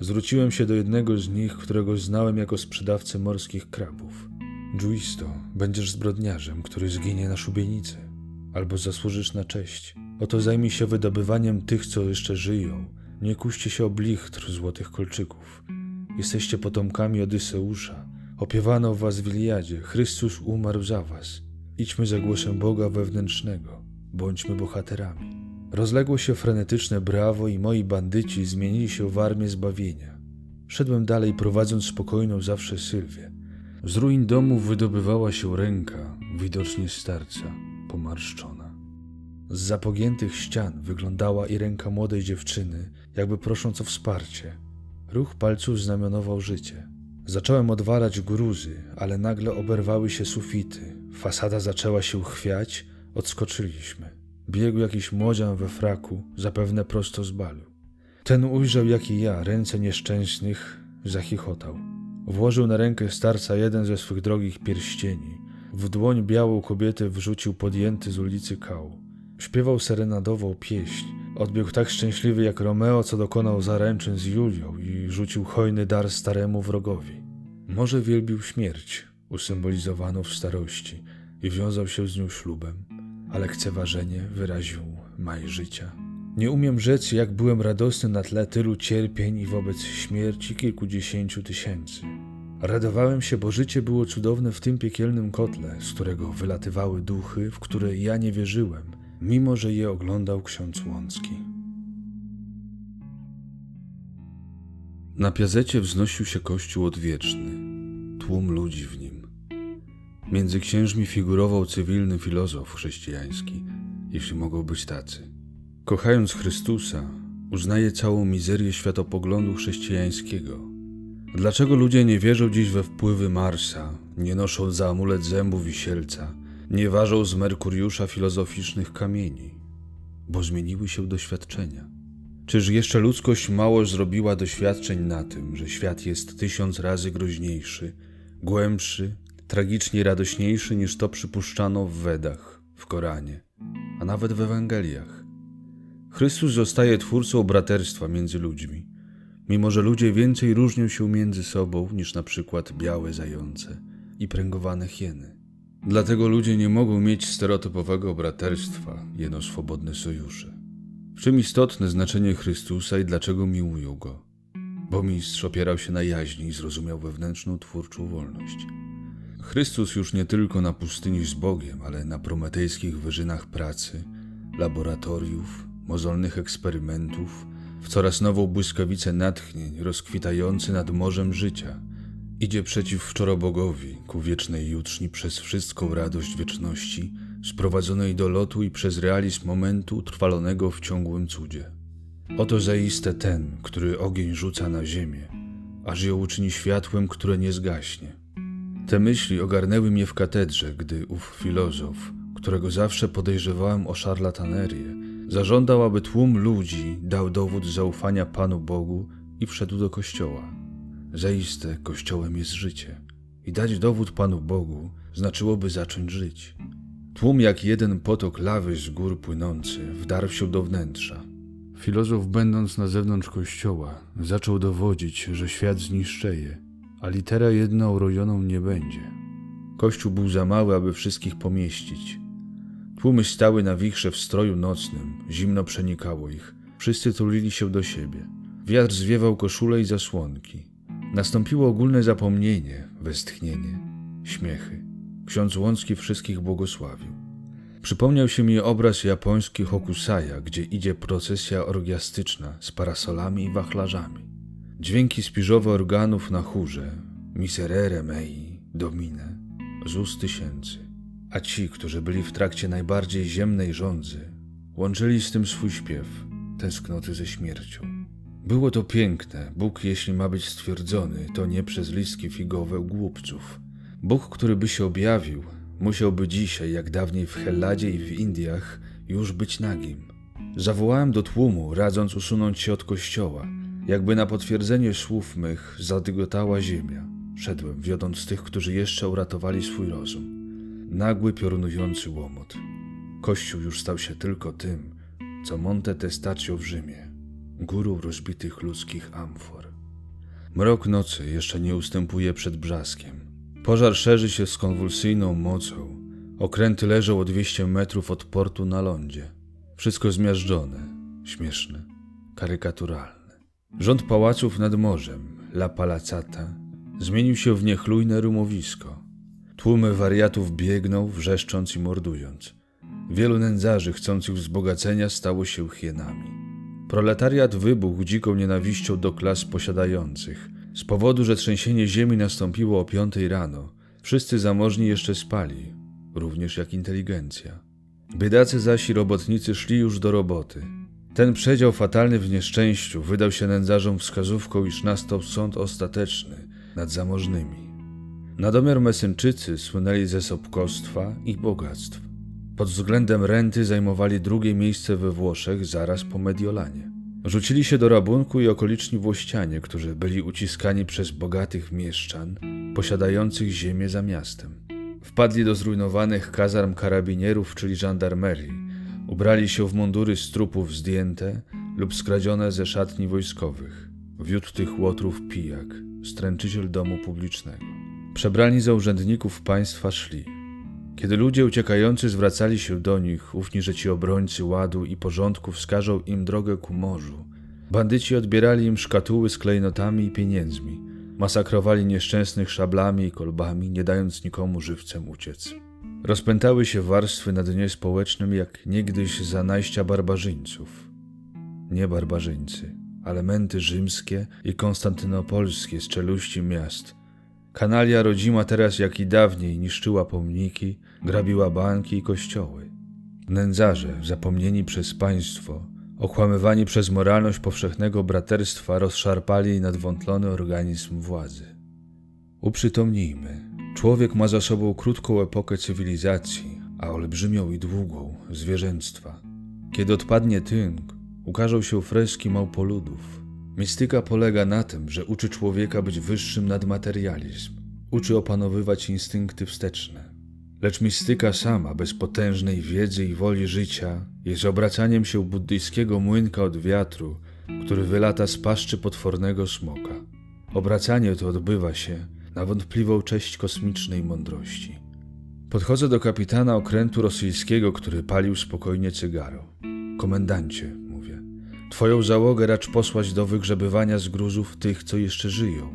Zwróciłem się do jednego z nich, którego znałem jako sprzedawcę morskich krabów. Juisto, będziesz zbrodniarzem, który zginie na szubienicy, albo zasłużysz na cześć. Oto zajmij się wydobywaniem tych, co jeszcze żyją. Nie kuście się o blichtr złotych kolczyków. Jesteście potomkami Odyseusza. Opiewano was w Iliadzie. Chrystus umarł za was. Idźmy za głosem Boga wewnętrznego. Bądźmy bohaterami. Rozległo się frenetyczne brawo i moi bandyci zmienili się w armię zbawienia. Szedłem dalej, prowadząc spokojną zawsze Sylwię. Z ruin domu wydobywała się ręka, widocznie starca, pomarszczona. Z zapogiętych ścian wyglądała i ręka młodej dziewczyny, jakby prosząc o wsparcie. Ruch palców znamionował życie. Zacząłem odwalać gruzy, ale nagle oberwały się sufity. Fasada zaczęła się chwiać, odskoczyliśmy. Biegł jakiś młodzian we fraku, zapewne prosto z balu. Ten ujrzał, jak i ja, ręce nieszczęsnych, zachichotał. Włożył na rękę starca jeden ze swych drogich pierścieni. W dłoń białą kobietę wrzucił podjęty z ulicy kał. Śpiewał serenadową pieśń. Odbiegł tak szczęśliwy jak Romeo, co dokonał zaręczyn z Julią i rzucił hojny dar staremu wrogowi. Może wielbił śmierć, usymbolizowaną w starości, i wiązał się z nią ślubem, a lekceważenie wyraził maj życia. Nie umiem rzec, jak byłem radosny na tle tylu cierpień i wobec śmierci kilkudziesięciu tysięcy. Radowałem się, bo życie było cudowne w tym piekielnym kotle, z którego wylatywały duchy, w które ja nie wierzyłem, mimo że je oglądał ksiądz Łącki. Na piazecie wznosił się kościół odwieczny, tłum ludzi w nim. Między księżmi figurował cywilny filozof chrześcijański, jeśli mogą być tacy. Kochając Chrystusa, uznaje całą mizerię światopoglądu chrześcijańskiego. Dlaczego ludzie nie wierzą dziś we wpływy Marsa, nie noszą za amulet zębu wisielca, nie ważą z Merkuriusza filozoficznych kamieni? Bo zmieniły się doświadczenia. Czyż jeszcze ludzkość mało zrobiła doświadczeń na tym, że świat jest tysiąc razy groźniejszy, głębszy, tragicznie radośniejszy niż to przypuszczano w Wedach, w Koranie, a nawet w Ewangeliach? Chrystus zostaje twórcą braterstwa między ludźmi, mimo że ludzie więcej różnią się między sobą niż na przykład białe zające i pręgowane hieny. Dlatego ludzie nie mogą mieć stereotypowego braterstwa, jeno swobodne sojusze. W czym istotne znaczenie Chrystusa i dlaczego miłują Go? Bo mistrz opierał się na jaźni i zrozumiał wewnętrzną twórczą wolność. Chrystus już nie tylko na pustyni z Bogiem, ale na prometejskich wyżynach pracy, laboratoriów, mozolnych eksperymentów, w coraz nową błyskawicę natchnień, rozkwitający nad morzem życia. Idzie przeciw wczorobogowi, ku wiecznej jutrzni przez wszystką radość wieczności, sprowadzonej do lotu i przez realizm momentu utrwalonego w ciągłym cudzie. Oto zaiste ten, który ogień rzuca na ziemię, aż ją uczyni światłem, które nie zgaśnie. Te myśli ogarnęły mnie w katedrze, gdy ów filozof, którego zawsze podejrzewałem o szarlatanerię, zażądał, aby tłum ludzi dał dowód zaufania Panu Bogu i wszedł do kościoła. Zaiste kościołem jest życie. I dać dowód Panu Bogu znaczyłoby zacząć żyć. Tłum jak jeden potok lawy z gór płynący wdarł się do wnętrza. Filozof, będąc na zewnątrz kościoła, zaczął dowodzić, że świat zniszczeje, a litera jedna urojoną nie będzie. Kościół był za mały, aby wszystkich pomieścić. Tłumy stały na wichrze w stroju nocnym, zimno przenikało ich. Wszyscy tulili się do siebie. Wiatr zwiewał koszule i zasłonki. Nastąpiło ogólne zapomnienie, westchnienie, śmiechy. Ksiądz Łącki wszystkich błogosławił. Przypomniał się mi obraz japoński Hokusaja, gdzie idzie procesja orgiastyczna z parasolami i wachlarzami. Dźwięki spiżowe organów na chórze, miserere mei, domine, z ust tysięcy. A ci, którzy byli w trakcie najbardziej ziemnej rządzy, łączyli z tym swój śpiew, tęsknoty ze śmiercią. Było to piękne. Bóg, jeśli ma być stwierdzony, to nie przez listki figowe u głupców. Bóg, który by się objawił, musiałby dzisiaj, jak dawniej w Helladzie i w Indiach, już być nagim. Zawołałem do tłumu, radząc usunąć się od kościoła. Jakby na potwierdzenie słów mych zadygotała ziemia. Szedłem, wiodąc tych, którzy jeszcze uratowali swój rozum. Nagły, piorunujący łomot. Kościół już stał się tylko tym, co Monte Testaccio w Rzymie, górą rozbitych ludzkich amfor. Mrok nocy jeszcze nie ustępuje przed brzaskiem. Pożar szerzy się z konwulsyjną mocą. Okręty leżą o 200 metrów od portu na lądzie. Wszystko zmiażdżone, śmieszne, karykaturalne. Rząd pałaców nad morzem, La Palazzata, zmienił się w niechlujne rumowisko. Tłumy wariatów biegną, wrzeszcząc i mordując. Wielu nędzarzy chcących wzbogacenia stało się hienami. Proletariat wybuchł dziką nienawiścią do klas posiadających. Z powodu, że trzęsienie ziemi nastąpiło o piątej rano, wszyscy zamożni jeszcze spali, również jak inteligencja. Biedacy zaś i robotnicy szli już do roboty. Ten przedział fatalny w nieszczęściu wydał się nędzarzom wskazówką, iż nastał sąd ostateczny nad zamożnymi. Na domiar Mesynczycy słynęli ze sobkostwa i bogactw. Pod względem renty zajmowali drugie miejsce we Włoszech zaraz po Mediolanie. Rzucili się do rabunku i okoliczni włościanie, którzy byli uciskani przez bogatych mieszczan posiadających ziemię za miastem. Wpadli do zrujnowanych kazarm karabinierów, czyli żandarmerii. Ubrali się w mundury z trupów zdjęte lub skradzione ze szatni wojskowych. Wiódł tych łotrów pijak, stręczyciel domu publicznego. Przebrani za urzędników państwa szli. Kiedy ludzie uciekający zwracali się do nich, ufni, że ci obrońcy ładu i porządku wskażą im drogę ku morzu, bandyci odbierali im szkatuły z klejnotami i pieniędzmi, masakrowali nieszczęsnych szablami i kolbami, nie dając nikomu żywcem uciec. Rozpętały się warstwy na dnie społecznym jak niegdyś za najścia barbarzyńców. Nie barbarzyńcy, elementy rzymskie i konstantynopolskie z czeluści miast – Kanalia rodzima teraz jak i dawniej niszczyła pomniki, grabiła banki i kościoły. Nędzarze, zapomnieni przez państwo, okłamywani przez moralność powszechnego braterstwa, rozszarpali nadwątlony organizm władzy. Uprzytomnijmy, człowiek ma za sobą krótką epokę cywilizacji, a olbrzymią i długą zwierzęctwa. Kiedy odpadnie tynk, ukażą się freski małpoludów. Mistyka polega na tym, że uczy człowieka być wyższym nad materializm, uczy opanowywać instynkty wsteczne. Lecz mistyka sama, bez potężnej wiedzy i woli życia, jest obracaniem się buddyjskiego młynka od wiatru, który wylata z paszczy potwornego smoka. Obracanie to odbywa się na wątpliwą cześć kosmicznej mądrości. Podchodzę do kapitana okrętu rosyjskiego, który palił spokojnie cygaro. Komendancie, twoją załogę racz posłać do wygrzebywania z gruzów tych, co jeszcze żyją.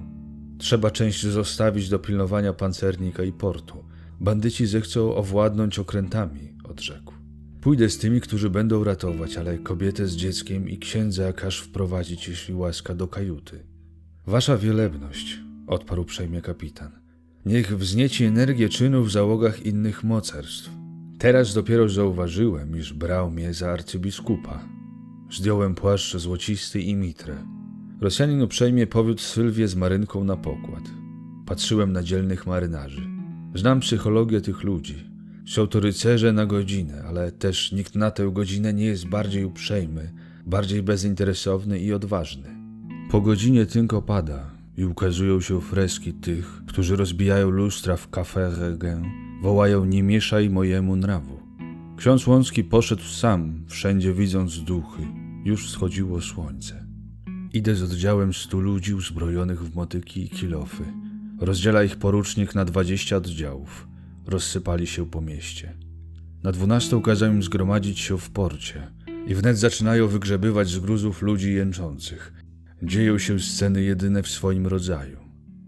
Trzeba część zostawić do pilnowania pancernika i portu. Bandyci zechcą owładnąć okrętami, odrzekł. Pójdę z tymi, którzy będą ratować, ale kobietę z dzieckiem i księdza każ wprowadzić, jeśli łaska, do kajuty. Wasza wielebność, odparł przejmie kapitan. Niech wznieci energię czynu w załogach innych mocarstw. Teraz dopiero zauważyłem, iż brał mnie za arcybiskupa. Zdjąłem płaszcz złocisty i mitrę. Rosjanin uprzejmie powiódł Sylwię z marynką na pokład. Patrzyłem na dzielnych marynarzy. Znam psychologię tych ludzi. Są to rycerze na godzinę, ale też nikt na tę godzinę nie jest bardziej uprzejmy, bardziej bezinteresowny i odważny. Po godzinie tynk opada i ukazują się freski tych, którzy rozbijają lustra w Café Regen, wołają nie mieszaj mojemu nrawu. Ksiądz Łącki poszedł sam, wszędzie widząc duchy. Już wschodziło słońce. Idę z oddziałem stu ludzi uzbrojonych w motyki i kilofy. Rozdziela ich porucznik na dwadzieścia oddziałów. Rozsypali się po mieście. Na dwunastą kazał im zgromadzić się w porcie i wnet zaczynają wygrzebywać z gruzów ludzi jęczących. Dzieją się sceny jedyne w swoim rodzaju.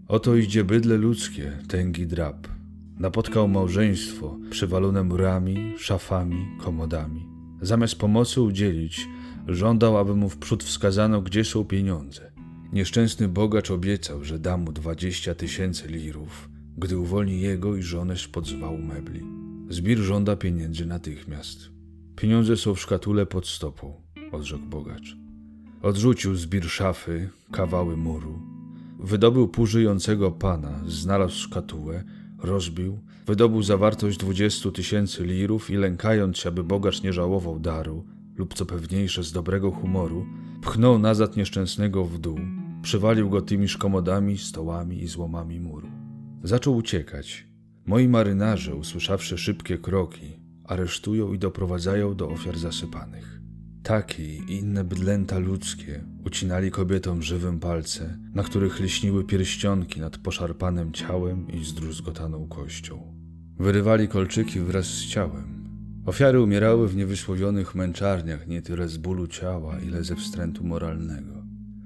Oto idzie bydle ludzkie, tęgi drab. Napotkał małżeństwo przywalone murami, szafami, komodami. Zamiast pomocy udzielić, żądał, aby mu wprzód wskazano, gdzie są pieniądze. Nieszczęsny bogacz obiecał, że da mu dwadzieścia tysięcy lirów, gdy uwolni jego i żonę spod zwału mebli. Zbir żąda pieniędzy natychmiast. Pieniądze są w szkatule pod stopą, odrzekł bogacz. Odrzucił zbir szafy, kawały muru. Wydobył pół żyjącego pana, znalazł szkatułę, rozbił, wydobył zawartość dwudziestu tysięcy lirów i lękając się, aby bogacz nie żałował daru, lub co pewniejsze z dobrego humoru, pchnął nazad nieszczęsnego w dół, przywalił go tymi szkomodami, stołami i złomami muru. Zaczął uciekać. Moi marynarze, usłyszawszy szybkie kroki, aresztują i doprowadzają do ofiar zasypanych. Takie i inne bydlęta ludzkie ucinali kobietom żywym palce, na których lśniły pierścionki nad poszarpanym ciałem i zdruzgotaną kością. Wyrywali kolczyki wraz z ciałem. Ofiary umierały w niewysłowionych męczarniach nie tyle z bólu ciała, ile ze wstrętu moralnego.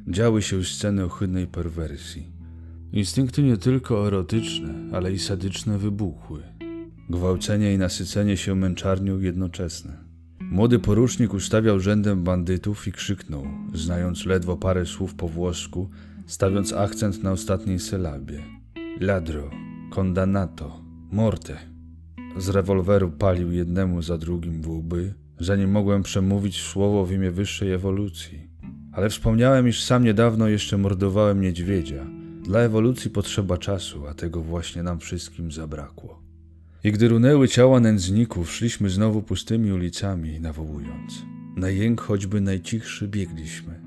Działy się sceny ohydnej perwersji. Instynkty nie tylko erotyczne, ale i sadyczne wybuchły. Gwałcenie i nasycenie się męczarnią jednoczesne. Młody porucznik ustawiał rzędem bandytów i krzyknął, znając ledwo parę słów po włosku, stawiąc akcent na ostatniej sylabie. Ladro, condanato, morte. Z rewolweru palił jednemu za drugim w łby, zanim mogłem przemówić słowo w imię wyższej ewolucji. Ale wspomniałem, iż sam niedawno jeszcze mordowałem niedźwiedzia. Dla ewolucji potrzeba czasu, a tego właśnie nam wszystkim zabrakło. I gdy runęły ciała nędzników, szliśmy znowu pustymi ulicami, nawołując. Na jęk choćby najcichszy biegliśmy.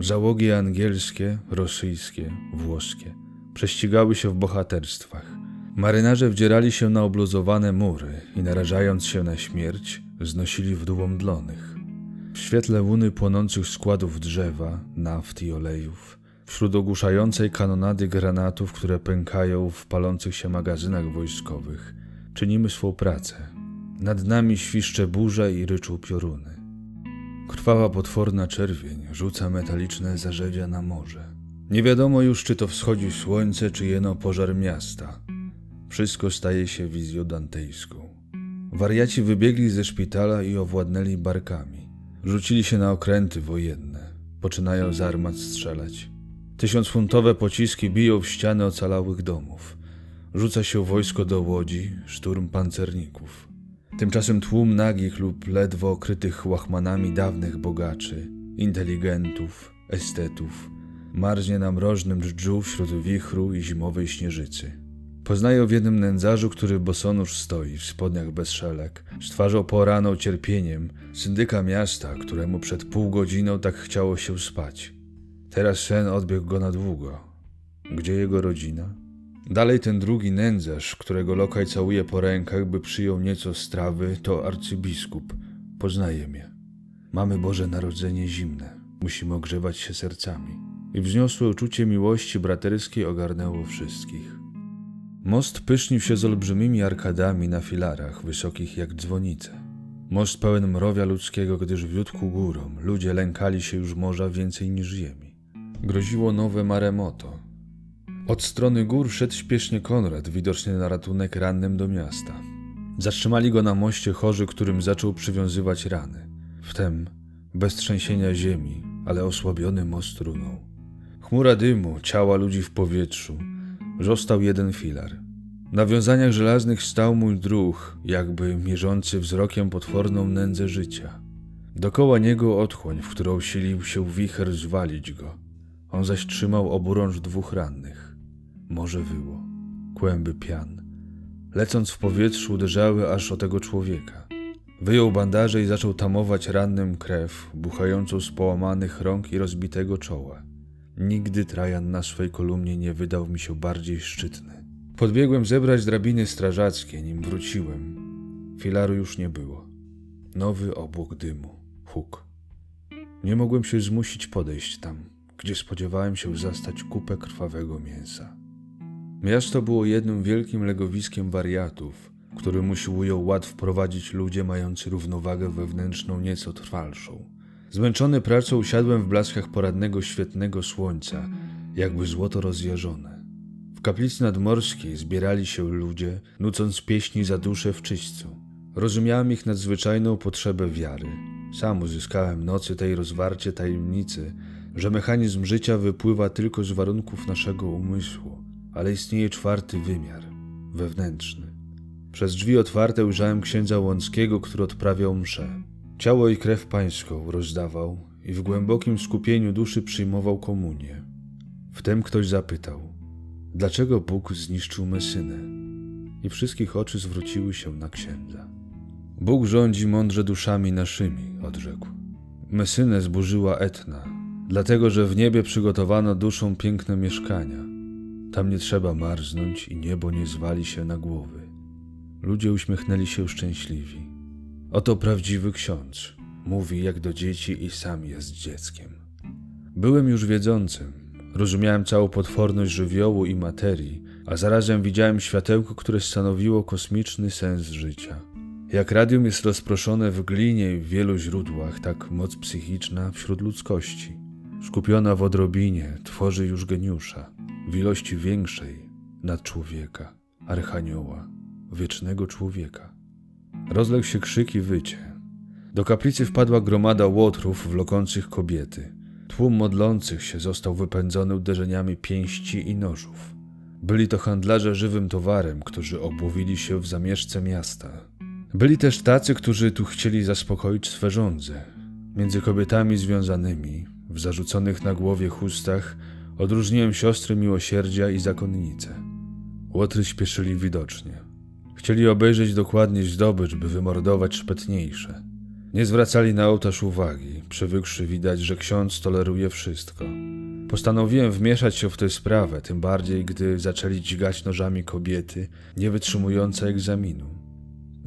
Załogi angielskie, rosyjskie, włoskie prześcigały się w bohaterstwach. Marynarze wdzierali się na obluzowane mury i narażając się na śmierć, znosili w dół omdlonych. W świetle łuny płonących składów drzewa, naft i olejów, wśród ogłuszającej kanonady granatów, które pękają w palących się magazynach wojskowych, czynimy swą pracę. Nad nami świszcze burza i ryczą pioruny. Krwawa potworna czerwień rzuca metaliczne zarzedzia na morze. Nie wiadomo już, czy to wschodzi słońce, czy jeno pożar miasta. Wszystko staje się wizją dantejską. Wariaci wybiegli ze szpitala i owładnęli barkami. Rzucili się na okręty wojenne. Poczynają z armat strzelać. Tysiącfuntowe pociski biją w ściany ocalałych domów. Rzuca się wojsko do łodzi, szturm pancerników. Tymczasem tłum nagich lub ledwo okrytych łachmanami dawnych bogaczy, inteligentów, estetów, marznie na mrożnym dżdżu wśród wichru i zimowej śnieżycy. Poznaję w jednym nędzarzu, który bosonusz stoi w spodniach bez szelek, z twarzą poraną cierpieniem, syndyka miasta, któremu przed pół godziną tak chciało się spać. Teraz sen odbiegł go na długo. Gdzie jego rodzina? Dalej ten drugi nędzarz, którego lokaj całuje po rękach, by przyjął nieco strawy, to arcybiskup. Poznaje mnie. Mamy Boże Narodzenie zimne. Musimy ogrzewać się sercami. I wzniosłe uczucie miłości braterskiej ogarnęło wszystkich. Most pysznił się z olbrzymimi arkadami na filarach, wysokich jak dzwonice. Most pełen mrowia ludzkiego, gdyż wiódł górom. Ludzie lękali się już morza więcej niż ziemi. Groziło nowe maremoto. Od strony gór szedł śpiesznie Konrad, widocznie na ratunek rannym do miasta. Zatrzymali go na moście chorzy, którym zaczął przywiązywać rany. Wtem, bez trzęsienia ziemi, ale osłabiony most runął. Chmura dymu, ciała ludzi w powietrzu. Został jeden filar. Na wiązaniach żelaznych stał mój druh, jakby mierzący wzrokiem potworną nędzę życia. Dokoła niego otchłań, w którą silił się wicher zwalić go. On zaś trzymał oburącz dwóch rannych. Morze wyło, kłęby pian. Lecąc w powietrzu uderzały aż o tego człowieka. Wyjął bandaże i zaczął tamować rannym krew, buchającą z połamanych rąk i rozbitego czoła. Nigdy Trajan na swej kolumnie nie wydał mi się bardziej szczytny. Podbiegłem zebrać drabiny strażackie, nim wróciłem. Filaru już nie było. Nowy obłok dymu, huk. Nie mogłem się zmusić podejść tam, gdzie spodziewałem się zastać kupę krwawego mięsa. Miasto było jednym wielkim legowiskiem wariatów, który usiłują ład wprowadzić ludzie mający równowagę wewnętrzną nieco trwalszą. Zmęczony pracą usiadłem w blaskach poradnego świetnego słońca, jakby złoto rozjażone. W kaplicy nadmorskiej zbierali się ludzie, nucąc pieśni za duszę w czyśćcu. Rozumiałem ich nadzwyczajną potrzebę wiary. Sam uzyskałem nocy tej rozwarcie tajemnicy, że mechanizm życia wypływa tylko z warunków naszego umysłu, ale istnieje czwarty wymiar wewnętrzny. Przez drzwi otwarte ujrzałem księdza Łąckiego, który odprawiał mszę. Ciało i krew pańską rozdawał i w głębokim skupieniu duszy przyjmował komunię. Wtem ktoś zapytał, dlaczego Bóg zniszczył Mesynę? I wszystkich oczy zwróciły się na księdza. Bóg rządzi mądrze duszami naszymi, odrzekł. Mesynę zburzyła Etna, dlatego że w niebie przygotowano duszom piękne mieszkania. Tam nie trzeba marznąć i niebo nie zwali się na głowy. Ludzie uśmiechnęli się szczęśliwi. Oto prawdziwy ksiądz. Mówi jak do dzieci i sam jest dzieckiem. Byłem już wiedzącym. Rozumiałem całą potworność żywiołu i materii, a zarazem widziałem światełko, które stanowiło kosmiczny sens życia. Jak radium jest rozproszone w glinie w wielu źródłach, tak moc psychiczna wśród ludzkości. Skupiona w odrobinie tworzy już geniusza, w ilości większej nad człowieka, archanioła, wiecznego człowieka. Rozległ się krzyk i wycie. Do kaplicy wpadła gromada łotrów wlokących kobiety. Tłum modlących się został wypędzony uderzeniami pięści i nożów. Byli to handlarze żywym towarem, którzy obłowili się w zamieszce miasta. Byli też tacy, którzy tu chcieli zaspokoić swe żądze. Między kobietami związanymi, w zarzuconych na głowie chustach, odróżniłem siostry miłosierdzia i zakonnice. Łotry śpieszyli widocznie. Chcieli obejrzeć dokładnie zdobycz, by wymordować szpetniejsze. Nie zwracali na ołtarz uwagi, przywykszy widać, że ksiądz toleruje wszystko. Postanowiłem wmieszać się w tę sprawę, tym bardziej, gdy zaczęli dźgać nożami kobiety, nie wytrzymujące egzaminu.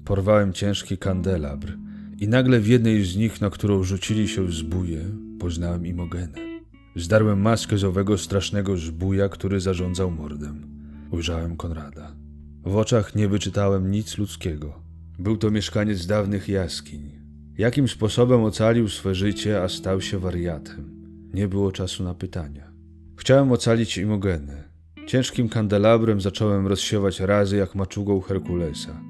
Porwałem ciężki kandelabr i nagle w jednej z nich, na którą rzucili się zbóje, poznałem Imogenę. Zdarłem maskę z owego strasznego zbója, który zarządzał mordem. Ujrzałem Konrada. W oczach nie wyczytałem nic ludzkiego. Był to mieszkaniec dawnych jaskiń. Jakim sposobem ocalił swe życie, a stał się wariatem? Nie było czasu na pytania. Chciałem ocalić Imogenę. Ciężkim kandelabrem zacząłem rozsiewać razy jak maczugą Herkulesa.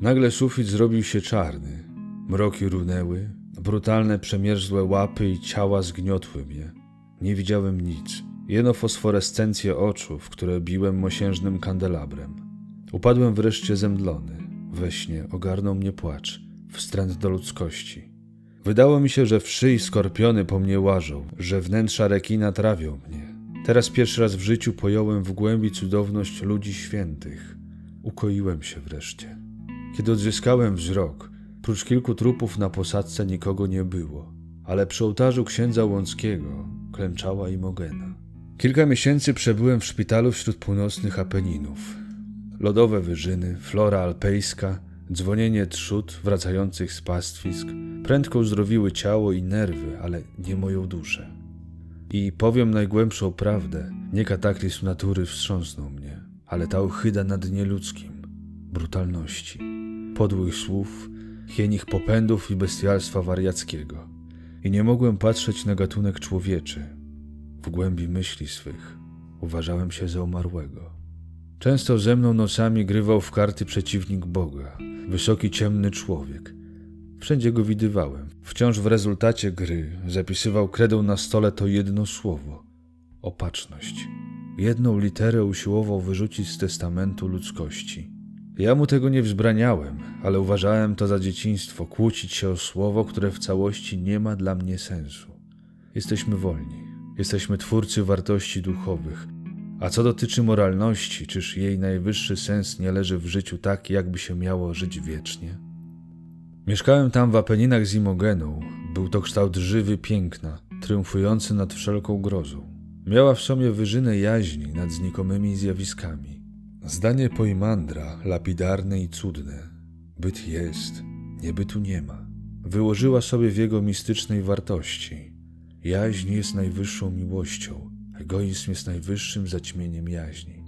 Nagle sufit zrobił się czarny. Mroki runęły, brutalne przemierzłe łapy i ciała zgniotły mnie. Nie widziałem nic, jeno fosforescencję oczu, w które biłem mosiężnym kandelabrem. Upadłem wreszcie zemdlony. We śnie ogarnął mnie płacz, wstręt do ludzkości. Wydało mi się, że wszy skorpiony po mnie łażą, że wnętrza rekina trawią mnie. Teraz pierwszy raz w życiu pojąłem w głębi cudowność ludzi świętych. Ukoiłem się wreszcie. Kiedy odzyskałem wzrok, prócz kilku trupów na posadzce nikogo nie było, ale przy ołtarzu księdza Łąckiego klęczała Imogena. Kilka miesięcy przebyłem w szpitalu wśród północnych Apeninów. Lodowe wyżyny, flora alpejska, dzwonienie trzód wracających z pastwisk prędko uzdrowiły ciało i nerwy, ale nie moją duszę. I powiem najgłębszą prawdę, nie kataklizm natury wstrząsnął mnie, ale ta ochyda na dnie ludzkim, brutalności, podłych słów, hienich popędów i bestialstwa wariackiego. I nie mogłem patrzeć na gatunek człowieczy. W głębi myśli swych uważałem się za umarłego. Często ze mną nocami grywał w karty przeciwnik Boga, wysoki, ciemny człowiek. Wszędzie go widywałem. Wciąż w rezultacie gry zapisywał kredą na stole to jedno słowo opatrzność. Jedną literę usiłował wyrzucić z testamentu ludzkości. Ja mu tego nie wzbraniałem, ale uważałem to za dzieciństwo kłócić się o słowo, które w całości nie ma dla mnie sensu. Jesteśmy wolni, jesteśmy twórcy wartości duchowych, a co dotyczy moralności, czyż jej najwyższy sens nie leży w życiu tak, jakby się miało żyć wiecznie? Mieszkałem tam w Apeninach z Imogeną. Był to kształt żywy piękna, triumfujący nad wszelką grozą. Miała w sobie wyżynę jaźni nad znikomymi zjawiskami. Zdanie Poimandra, lapidarne i cudne. Byt jest, niebytu nie ma. Wyłożyła sobie w jego mistycznej wartości. Jaźń jest najwyższą miłością, egoizm jest najwyższym zaćmieniem jaźni.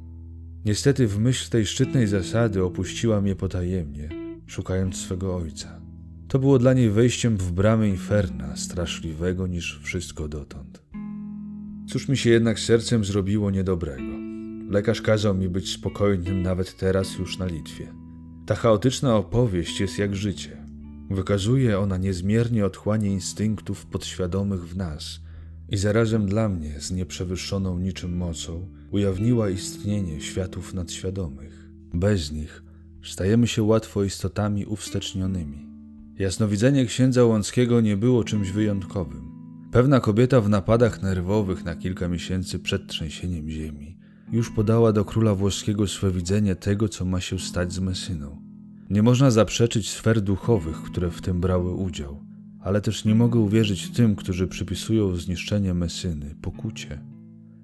Niestety w myśl tej szczytnej zasady opuściła mnie potajemnie, szukając swego ojca. To było dla niej wejściem w bramy inferna, straszliwego niż wszystko dotąd. Cóż mi się jednak sercem zrobiło niedobrego. Lekarz kazał mi być spokojnym nawet teraz już na Litwie. Ta chaotyczna opowieść jest jak życie. Wykazuje ona niezmiernie otchłanie instynktów podświadomych w nas i zarazem dla mnie z nieprzewyższoną niczym mocą ujawniła istnienie światów nadświadomych. Bez nich stajemy się łatwo istotami uwstecznionymi. Jasnowidzenie księdza Łąckiego nie było czymś wyjątkowym. Pewna kobieta w napadach nerwowych na kilka miesięcy przed trzęsieniem ziemi już podała do króla włoskiego swe widzenie tego, co ma się stać z Mesyną. Nie można zaprzeczyć sfer duchowych, które w tym brały udział, ale też nie mogę uwierzyć tym, którzy przypisują zniszczenie Mesyny pokucie.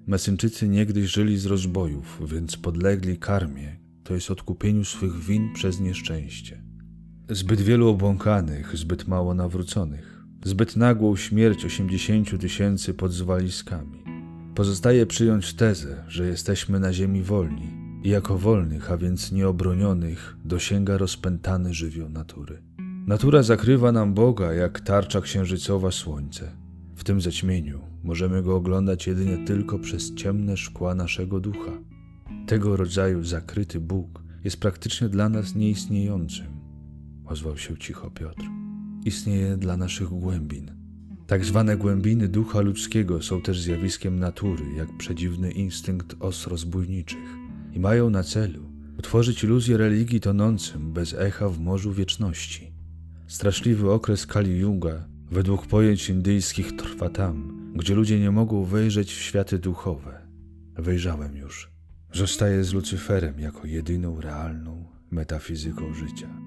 Mesynczycy niegdyś żyli z rozbojów, więc podlegli karmie, to jest odkupieniu swych win przez nieszczęście. Zbyt wielu obłąkanych, zbyt mało nawróconych, zbyt nagłą śmierć osiemdziesięciu tysięcy pod zwaliskami. Pozostaje przyjąć tezę, że jesteśmy na ziemi wolni i jako wolnych, a więc nieobronionych, dosięga rozpętany żywioł natury. Natura zakrywa nam Boga jak tarcza księżycowa słońce. W tym zaćmieniu możemy go oglądać jedynie tylko przez ciemne szkła naszego ducha. Tego rodzaju zakryty Bóg jest praktycznie dla nas nieistniejącym, ozwał się cicho Piotr. Istnieje dla naszych głębin. Tak zwane głębiny ducha ludzkiego są też zjawiskiem natury, jak przedziwny instynkt os rozbójniczych i mają na celu utworzyć iluzję religii tonącym bez echa w morzu wieczności. Straszliwy okres Kali Yuga, według pojęć indyjskich, trwa tam, gdzie ludzie nie mogą wejrzeć w światy duchowe. Wejrzałem już. Zostaję z Lucyferem jako jedyną realną metafizyką życia.